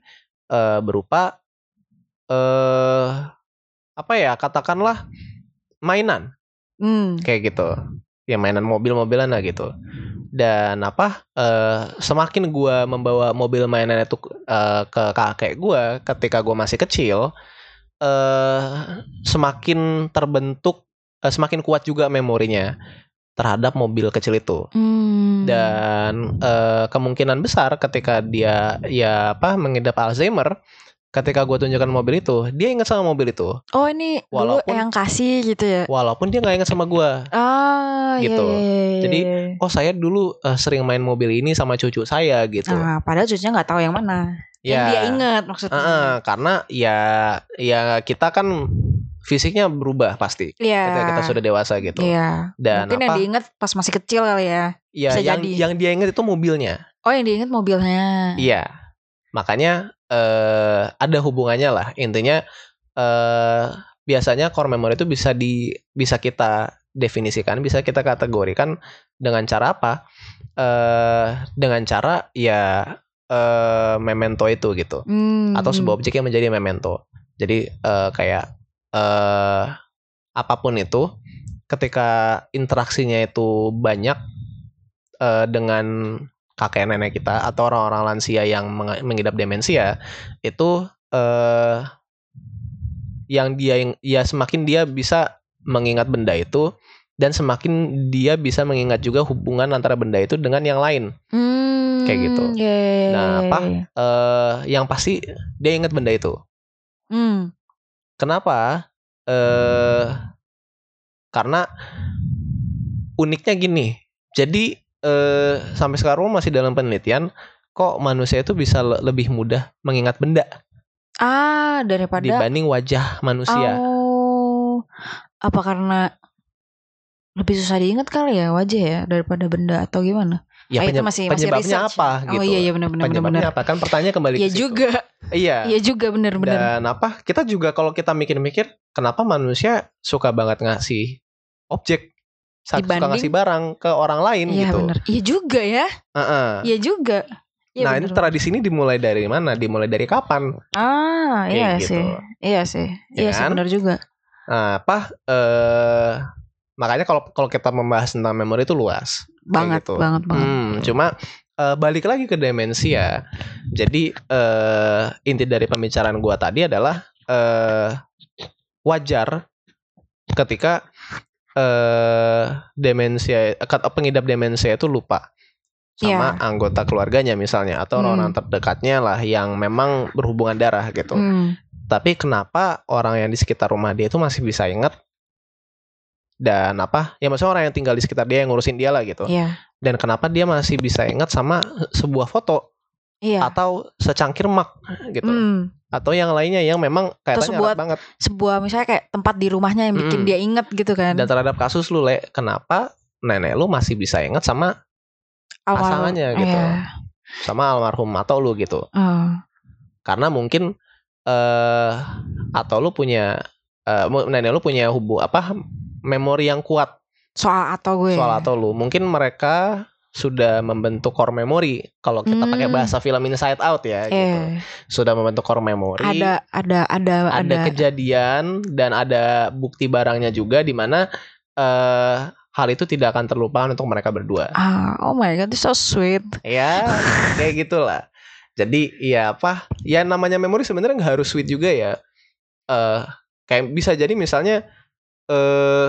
eh berupa eh apa ya katakanlah mainan. Hmm. kayak gitu. Ya mainan mobil-mobilan lah gitu. Dan apa eh semakin gua membawa mobil mainan itu eh, ke kakek gua ketika gua masih kecil eh semakin terbentuk eh, semakin kuat juga memorinya terhadap mobil kecil itu Hmm. dan eh, kemungkinan besar ketika dia ya apa mengidap Alzheimer ketika gua tunjukkan mobil itu dia ingat sama mobil itu Oh ini dulu Walaupun- yang kasih gitu ya. walaupun dia nggak ingat sama gua Ah, iya, Gitu. iya, iya, Jadi, iya. oh saya dulu eh, sering main mobil ini sama cucu saya gitu. Ah, padahal cucunya nggak tahu yang mana. Yang dia inget maksudnya. Heeh, karena ya ya kita kan fisiknya berubah pasti Iya. ketika kita sudah dewasa gitu. Iya. Dan Mungkin yang apa? diinget pas masih kecil kali ya. ya bisa yang jadi. yang dia ingat itu mobilnya. Oh yang diinget mobilnya. Iya. Makanya eh ada hubungannya lah. Intinya eh biasanya core memory itu bisa di bisa kita definisikan, bisa kita kategorikan dengan cara apa? Eh dengan cara ya eh memento itu gitu. Hmm. atau sebuah objek yang menjadi memento. Jadi eh, kayak eh apa pun itu, ketika interaksinya itu banyak eh, dengan kakek nenek kita atau orang-orang lansia yang meng- mengidap demensia, itu eh yang dia ya semakin dia bisa mengingat benda itu dan semakin dia bisa mengingat juga hubungan antara benda itu dengan yang lain. Hmm, Kayak gitu. iya, iya, iya, Nah, apa? Eh yang pasti dia ingat benda itu. Hmm. Kenapa? Eh karena uniknya gini. Jadi eh sampai sekarang masih dalam penelitian kok manusia itu bisa le- lebih mudah mengingat benda Ah, daripada dibanding wajah manusia. Oh, apa karena lebih susah diingat kali ya wajah ya daripada benda atau gimana? Ya Ah, itu penyeb- masih- masih penyebabnya research apa ya? gitu. Oh iya iya benar benar. Penyebabnya benar. apa? Kan pertanyaan kembali Iya ke situ. juga. Iya. Iya juga benar benar. Dan apa? Kita juga kalau kita mikir-mikir kenapa manusia suka banget ngasih objek suka Dibanding- ngasih barang ke orang lain Iya gitu. benar. Iya juga ya. Heeh. Iya juga. Iya nah, benar. ini tradisi ini dimulai dari mana? Dimulai dari kapan? Ah, Kayak iya gitu. sih. Iya sih. Ya Iya sih kan? benar juga. Nah, apa? Eh makanya kalau kalau kita membahas tentang memori itu luas. Banget, gitu. banget, banget. Hmm, cuma eh, balik lagi ke demensia. Jadi eh inti dari pembicaraan gua tadi adalah eh wajar ketika eh demensia pengidap demensia itu lupa sama anggota keluarganya misalnya atau. Hmm. orang terdekatnya lah yang memang berhubungan darah gitu. Hmm. Tapi kenapa orang yang di sekitar rumah dia itu masih bisa ingat dan apa? Ya maksudnya orang yang tinggal di sekitar dia yang ngurusin dia lah gitu. Iya. Dan kenapa dia masih bisa ingat sama sebuah foto Iya. atau secangkir mak gitu. Hmm. Atau yang lainnya yang memang kaitannya sebuah- banget. Sebuah misalnya kayak tempat di rumahnya yang bikin Mm. dia inget gitu kan. Dan terhadap kasus lu Le, kenapa nenek lu masih bisa ingat sama Awal- pasangannya gitu. Iya. sama almarhum atau lu gitu. Oh. Karena mungkin eh atau lu punya eh mu- nenek lu punya hubu apa memori yang kuat Soal atau gue. soal atau lu. Mungkin mereka sudah membentuk core memory kalau kita pakai Hmm. bahasa film Inside Out ya gitu. Eh, Sudah membentuk core memory. ada ada ada ada ada. kejadian dan ada bukti barangnya juga di mana eh hal itu tidak akan terlupakan untuk mereka berdua. Ah, oh my god, it's so sweet. ya, kayak gitulah. Jadi ya apa? Ya namanya memori sebenarnya nggak harus sweet juga ya. Eh kayak bisa jadi misalnya eh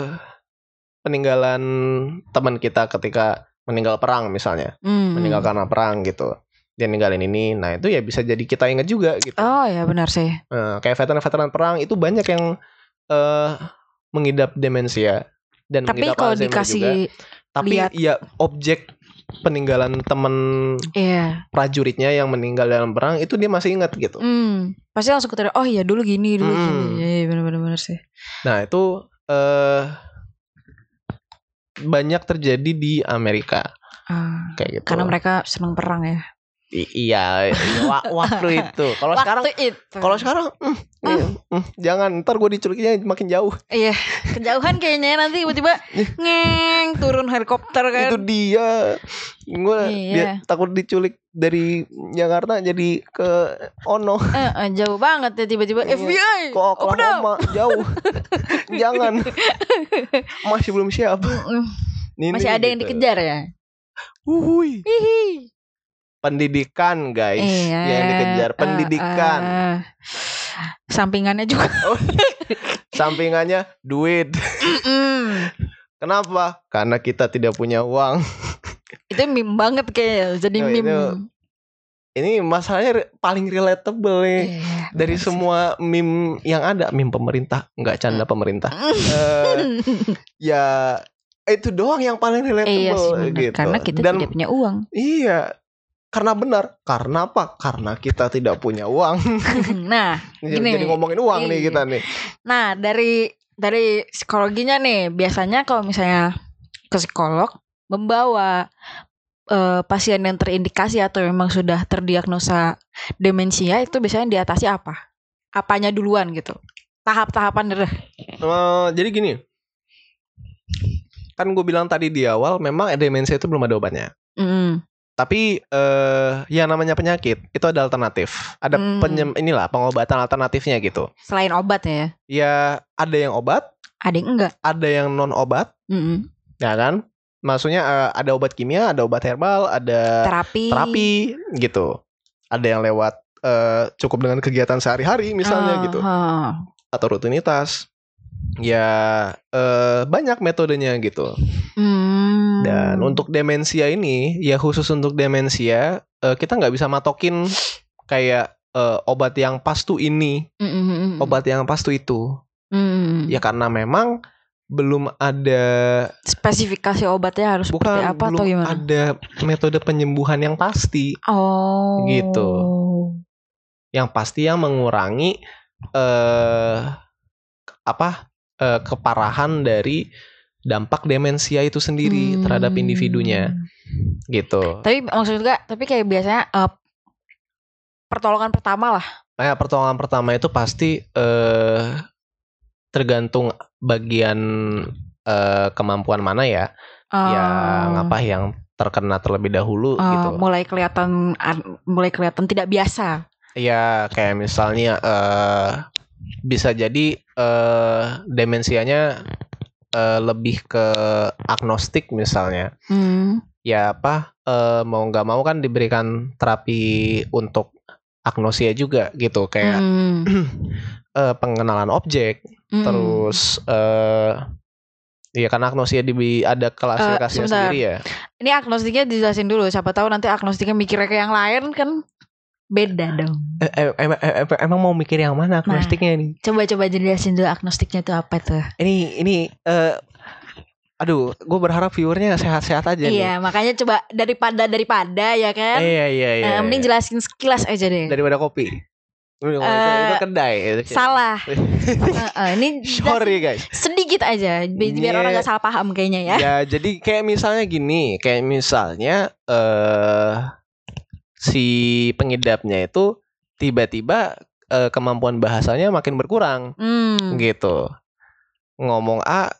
peninggalan teman kita ketika meninggal perang misalnya, Hmm. meninggal karena perang gitu. Dia ninggalin ini. Nah, itu ya bisa jadi kita ingat juga gitu. Oh ya benar sih. Eh, kayak veteran-veteran perang itu banyak yang eh mengidap demensia dan Tapi mengidap kalau Alzheimer dikasih juga. Tapi lihat- ya objek peninggalan temen Iya. prajuritnya yang meninggal dalam perang itu dia masih ingat gitu. Hmm. Pasti langsung ketika oh iya dulu gini, dulu Hmm. gini. Iya, iya benar benar benar sih. Nah, itu eh banyak terjadi di Amerika Ah, kayak gitu. karena mereka senang perang ya. I- iya, iya, wa- waktu itu. Kalau sekarang itu. kalau sekarang mm, iya, mm, jangan ntar gue diculiknya makin jauh. Iya, kejauhan kayaknya nanti tiba-tiba ngeng turun helikopter kan. Itu dia. Gue Iya. takut diculik dari Jakarta jadi ke Ono. Eh, eh, jauh banget ya tiba-tiba Iya. FBI. Up. Oklahoma jauh. jangan. Masih belum siap. Mm, Ini Masih ada yang gitu. dikejar ya? Wuhui. Hihi. Pendidikan guys Iya. yang dikejar eh, pendidikan. eh. sampingannya juga. Sampingannya duit. Kenapa? Karena kita tidak punya uang. itu meme banget kayaknya. Jadi Oh, meme. itu Ini masalahnya paling relatable nih. Iya, Dari benar sih. semua meme yang ada, meme pemerintah, nggak canda pemerintah. Eh, ya itu doang yang paling relatable Iya sih gitu. Karena kita Dan tidak punya uang. iya, karena benar. Karena apa? Karena kita tidak punya uang. nah, jadi, Gini jadi nih. ngomongin uang nih Iya. kita nih. Nah, dari dari psikologinya nih, biasanya kalau misalnya ke psikolog membawa eh, pasien yang terindikasi atau memang sudah terdiagnosa demensia itu biasanya diatasi apa? Apanya duluan gitu? Tahap-tahapan deh. Eh, jadi gini, kan gue bilang tadi di awal, memang demensia itu belum ada obatnya. Mm. Tapi eh yang namanya penyakit itu ada alternatif. Ada Hmm. penyem- inilah pengobatan alternatifnya gitu. Selain obat ya, Ya ada yang obat, ada yang enggak? ada yang non obat, Mm-mm. ya kan? Maksudnya eh, ada obat kimia, ada obat herbal, ada Terapi. terapi gitu. Ada yang lewat eh, cukup dengan kegiatan sehari-hari misalnya gitu atau rutinitas. ya eh, banyak metodenya gitu. Hmm. Dan untuk demensia ini, ya khusus untuk demensia, eh, kita nggak bisa matokin kayak eh, obat yang pas tuh ini, Mm, mm, mm, mm. obat yang pas tuh itu. Mm. Ya karena memang belum ada spesifikasi obatnya harus bukan seperti apa belum atau gimana? ada metode penyembuhan yang pasti. Oh. Gitu. Yang pasti yang mengurangi eh apa eh, keparahan dari dampak demensia itu sendiri terhadap Hmm. individunya gitu. Tapi maksud juga, tapi kayak biasanya eh, pertolongan pertama lah. Nah, pertolongan pertama itu pasti eh tergantung bagian eh kemampuan mana ya. yang Eh, apa yang terkena terlebih dahulu eh, gitu. Mulai kelihatan an- mulai kelihatan tidak biasa. Ya kayak misalnya eh bisa jadi eh demensianya eh, lebih ke agnostik misalnya. Hmm. Ya apa eh, mau nggak mau kan diberikan terapi untuk agnosia juga gitu kayak Hmm. eh, pengenalan objek Hmm. terus eh ya karena agnosia di ada klasifikasinya Eh, sebentar. sendiri ya. Ini agnostiknya dijelasin dulu. Siapa tahu nanti agnostiknya mikirnya ke yang lain kan beda dong. Eh, eh, em- em- em- emang mau mikir yang mana agnostiknya nih? Coba-coba jelasin dulu agnostiknya itu apa tuh? Ini ini eh aduh, gue berharap viewernya sehat-sehat aja nih. Iya, makanya coba daripada daripada ya kan. Iya iya iya. Eh, mending jelasin sekilas aja deh. daripada kopi. Itu, itu, Eh, itu kedai. Itu- Salah. Heeh, ini Sorry guys. sedikit aja bi- biar Iya. orang nggak salah paham kayaknya ya. Ya jadi kayak misalnya gini, kayak misalnya eh si pengidapnya itu tiba-tiba eh, kemampuan bahasanya makin berkurang Hmm. gitu. Ngomong A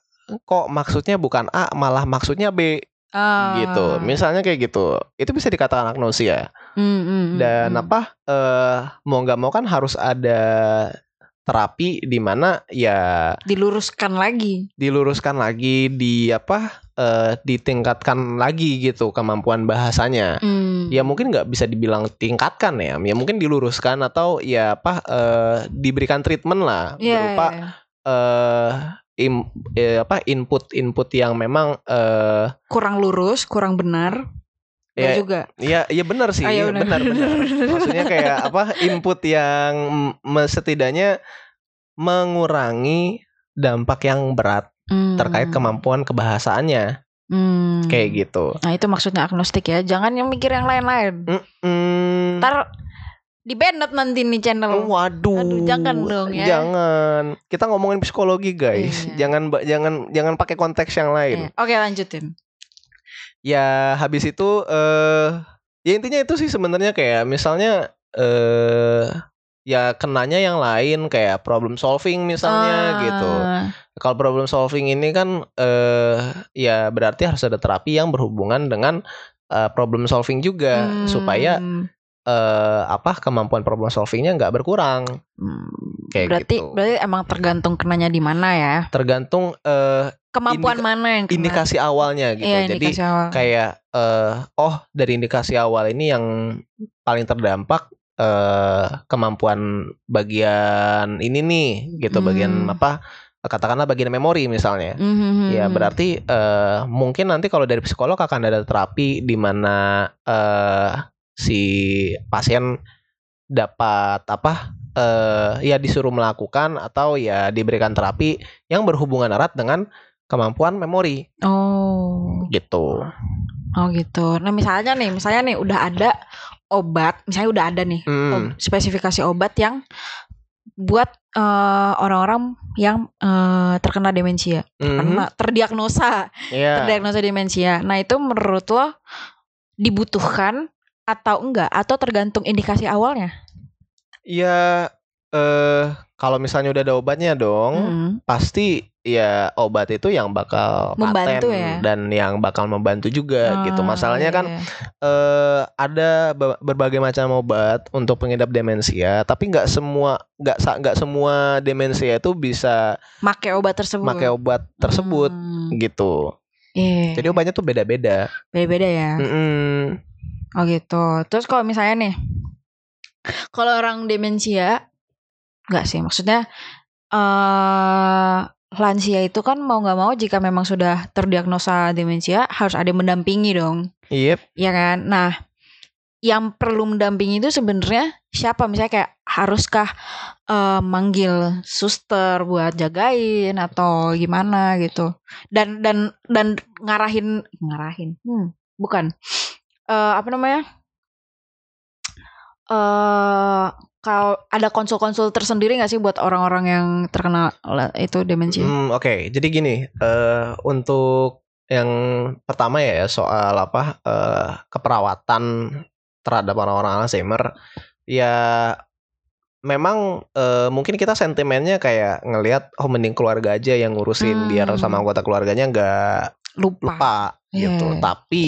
kok maksudnya bukan A malah maksudnya B Ah. gitu. Misalnya kayak gitu. Itu bisa dikatakan agnosia. Hmm, hmm, hmm, Dan hmm. apa eh mau nggak mau kan harus ada terapi di mana ya diluruskan lagi. diluruskan lagi di apa eh ditingkatkan lagi gitu kemampuan bahasanya. Hmm. Ya mungkin nggak bisa dibilang tingkatkan ya, ya mungkin diluruskan atau ya apa eh diberikan treatment lah Iya, berupa iya. eh im- eh, apa input-input yang memang eh kurang lurus, kurang benar. Ya juga. Iya, iya benar sih, Ah, iya benar benar. Maksudnya kayak apa input yang mm, setidaknya mengurangi dampak yang berat Hmm. terkait kemampuan kebahasaannya Hmm. kayak gitu. Nah itu maksudnya agnostik ya. Jangan yang mikir yang lain-lain. Mm, Ntar di banned nanti nih channel. waduh. Aduh, jangan dong ya. Jangan. Kita ngomongin psikologi, guys. Iya. Jangan jangan jangan pakai konteks yang lain. Eh, Oke lanjutin. Ya, habis itu eh ya intinya itu sih sebenarnya kayak misalnya eh ya kenanya yang lain kayak problem solving misalnya Ah. gitu. Kalau problem solving ini kan eh ya berarti harus ada terapi yang berhubungan dengan eh, problem solving juga Hmm. supaya eh apa kemampuan problem solvingnya nggak berkurang Hmm. kayak berarti gitu. berarti emang tergantung kenanya di mana ya. Tergantung eh Kemampuan Indika- mana yang kena. indikasi awalnya gitu. Iya, Jadi awal. kayak eh oh dari indikasi awal ini yang paling terdampak eh kemampuan bagian ini nih gitu Hmm. bagian apa katakanlah bagian memori misalnya. Mhm. Ya berarti eh mungkin nanti kalau dari psikolog akan ada terapi di mana eh si pasien dapat apa eh ya disuruh melakukan atau ya diberikan terapi yang berhubungan erat dengan kemampuan memori Oh. gitu. Oh gitu. Nah misalnya nih, misalnya nih udah ada obat, misalnya udah ada nih Hmm. spesifikasi obat yang buat eh, orang-orang yang eh, terkena demensia, Mhm. karena terdiagnosa, Iya. terdiagnosa demensia. Nah itu menurut lo dibutuhkan atau enggak? Atau tergantung indikasi awalnya? Ya eh kalau misalnya udah ada obatnya dong, Mm. pasti ya obat itu yang bakal Membantu paten ya? dan yang bakal membantu juga gitu. Ah, Masalahnya iya, kan iya. eh ada be- berbagai macam obat untuk pengidap demensia, tapi nggak semua nggak nggak semua demensia itu bisa make obat tersebut. pakai obat tersebut Hmm, gitu. iya. Jadi obatnya tuh beda-beda. beda-beda ya. Mm-mm. Oh gitu. Terus kalau misalnya nih, kalau orang demensia, enggak sih, maksudnya eh lansia itu kan mau nggak mau jika memang sudah terdiagnosa demensia harus ada yang mendampingi dong, Yep. ya kan? Nah, yang perlu mendampingi itu sebenarnya siapa? Misalnya kayak haruskah eh, manggil suster buat jagain atau gimana gitu? Dan dan dan ngarahin ngarahin, hmm, bukan Eh, apa namanya? Eh kalau ada konsul-konsul tersendiri nggak sih buat orang-orang yang terkena itu demensia? Hmm, Oke, jadi gini, eh untuk yang pertama ya soal apa eh, keperawatan terhadap orang-orang Alzheimer, ya memang eh, mungkin kita sentimennya kayak ngelihat oh mending keluarga aja yang ngurusin Hmm. biar sama anggota keluarganya nggak Lupa. lupa gitu. Iya. Tapi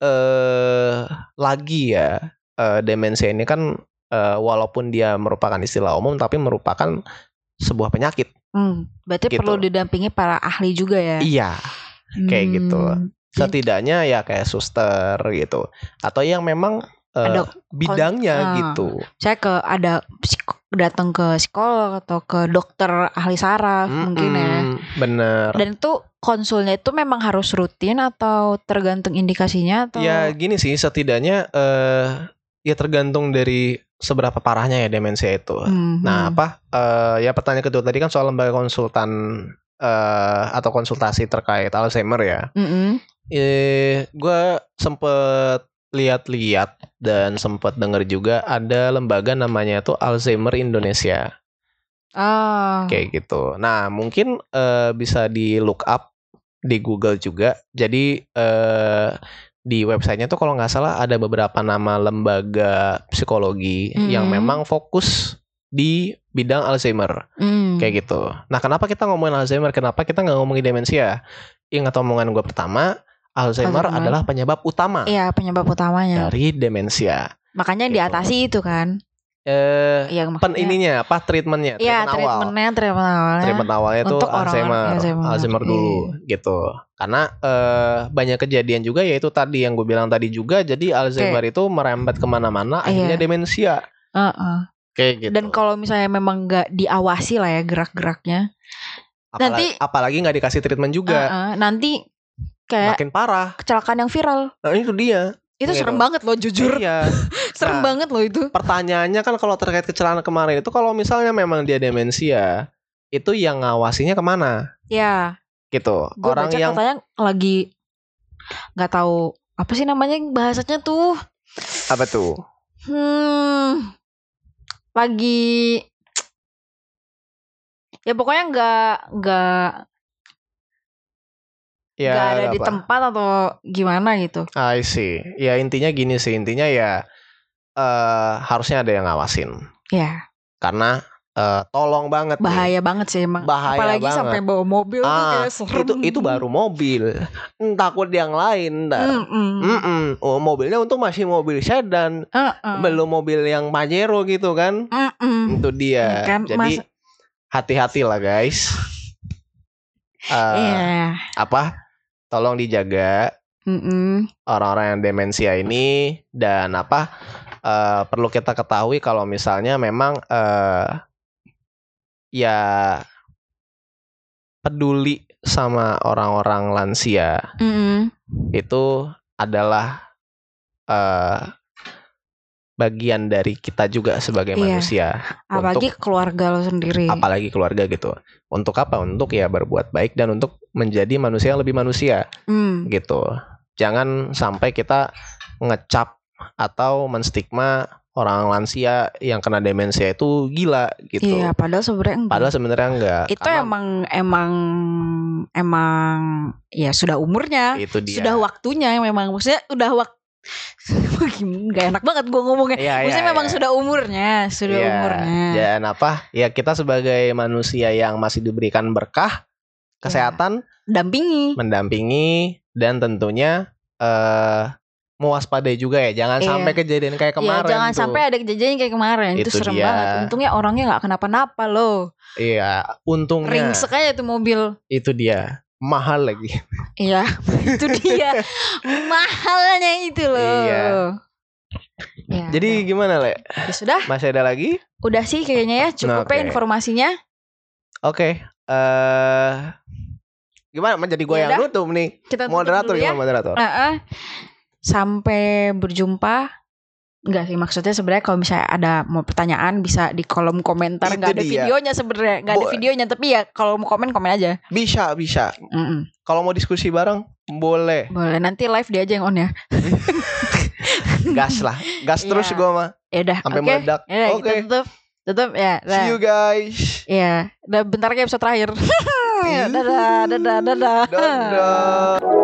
eh lagi ya eh, demensia ini kan eh, walaupun dia merupakan istilah umum tapi merupakan sebuah penyakit. Hmm, berarti Gitu. perlu didampingi para ahli juga ya. Iya, kayak gitu. Hmm, setidaknya ya kayak suster gitu atau yang memang Ada bidangnya ah. gitu. Saya ke ada psiko- datang ke psikolog atau ke dokter ahli saraf mungkin ya. Bener. Dan itu konsulnya itu memang harus rutin atau tergantung indikasinya atau Ya gini sih setidaknya eh ya tergantung dari seberapa parahnya ya demensia itu. Hmm, Nah, apa eh ya pertanyaan kedua tadi kan soal lembaga konsultan eh atau konsultasi terkait Alzheimer ya. Mm-mm. Eh gue sempet lihat-lihat dan sempet denger juga ada lembaga namanya itu Alzheimer Indonesia Ah, kayak gitu. Nah, mungkin eh, bisa di look up di Google juga. Jadi eh di websitenya tuh kalau nggak salah ada beberapa nama lembaga psikologi yang Mhm. memang fokus di bidang Alzheimer hmm. kayak gitu. Nah, kenapa kita ngomongin Alzheimer? Kenapa kita nggak ngomongin demensia? Ingat omongan gue pertama, Alzheimer, Alzheimer. adalah penyebab utama Iya penyebab utamanya. dari demensia. Makanya Gitu. diatasi itu kan. Eh, Yang pen ininya apa treatmentnya? Iya Treatment awal. treatmentnya treatment awalnya. treatment awalnya itu Alzheimer, Alzheimer, Alzheimer iya. dulu gitu. Karena eh, banyak kejadian juga yaitu tadi yang gue bilang tadi juga, jadi Alzheimer itu merembet ke mana-mana, akhirnya Iya. demensia Heeh. kayak gitu. Dan kalau misalnya memang nggak diawasi lah ya gerak-geraknya, apalagi, nanti- apalagi nggak dikasih treatment juga, Heeh, nanti kayak makin parah. kecelakaan yang viral. Nah itu dia. Itu Gitu. serem banget loh jujur. Iya. serem Nah. banget loh itu. Pertanyaannya kan kalau terkait kecelakaan kemarin itu kalau misalnya memang dia demensia, itu yang ngawasinya ke mana? Ya, Gitu. gue Orang baca yang katanya lagi nggak tahu apa sih namanya bahasanya tuh. apa tuh? Hmm. Lagi ya pokoknya nggak nggak Ya, nggak ada nggak di apa. tempat atau gimana gitu. I see. Ya intinya gini sih, intinya ya eh harusnya ada yang ngawasin. Ya, Karena eh, tolong banget nih. bahaya banget sih emang. Bahaya Apalagi banget. sampai bawa mobil tuh Ah, serem. itu itu baru mobil. Takut yang lain ntar. Mm-mm. Mm-mm. Oh, mobilnya untuk masih mobil sedan, Uh-uh. belum mobil yang Pajero gitu kan. Mm-mm. Itu dia. Ya kan, Jadi Mas- hati-hatilah guys. Eh, Iya. apa? Tolong dijaga Mm-mm. orang-orang yang demensia ini dan apa eh, perlu kita ketahui kalau misalnya memang eh, ya peduli sama orang-orang lansia Mm-mm. itu adalah eh, bagian dari kita juga sebagai Iya. manusia Apalagi keluarga lo sendiri. apalagi keluarga gitu untuk apa untuk ya berbuat baik dan untuk menjadi manusia yang lebih manusia Hmm. gitu. Jangan sampai kita ngecap atau menstigma orang lansia yang kena demensia itu gila gitu. Iya, padahal sebenarnya enggak. Padahal sebenarnya enggak. itu Karena emang emang emang ya sudah umurnya, itu dia. sudah waktunya memang maksudnya udah waktu nggak enak banget gue ngomongnya. Iya, iya, maksudnya memang iya. sudah umurnya, sudah Iya, umurnya. Dan apa? Ya kita sebagai manusia yang masih diberikan berkah kesehatan, Dampingi. mendampingi dan tentunya eh mewaspadai juga ya. Jangan Iya. sampai kejadian kayak ya kemarin jangan tuh. sampai ada kejadian kayak kemarin. Itu, Itu serem dia. banget. Untungnya orangnya nggak kenapa-napa loh. Iya, untungnya Ringsek aja tuh mobil. itu dia. Mahal lagi. Iya, itu dia mahalnya itu loh. Iya. Ya, Jadi udah. gimana, Le? Ya sudah, Masih ada lagi? udah sih kayaknya ya cukup ya Oke. informasinya. Oke, eh gimana menjadi gue yang Yaudah. nutup nih Kita tutup moderator dulu ya. gimana moderator Heeh. sampai berjumpa Enggak sih maksudnya sebenarnya kalau misalnya ada mau pertanyaan bisa di kolom komentar. Nggak ada dia. videonya sebenarnya nggak ada videonya. Tapi ya kalau mau komen komen aja. Bisa bisa. Mm-mm. kalau mau diskusi bareng boleh. Boleh nanti live dia aja yang on ya. Gas lah. Gas terus Iya. gue mah. Ya udah sampai oke. meledak. Ya oke. kita tutup tutup ya see you guys. Ya udah bentar lagi episode terakhir. Dadah dadah dadah. Dadah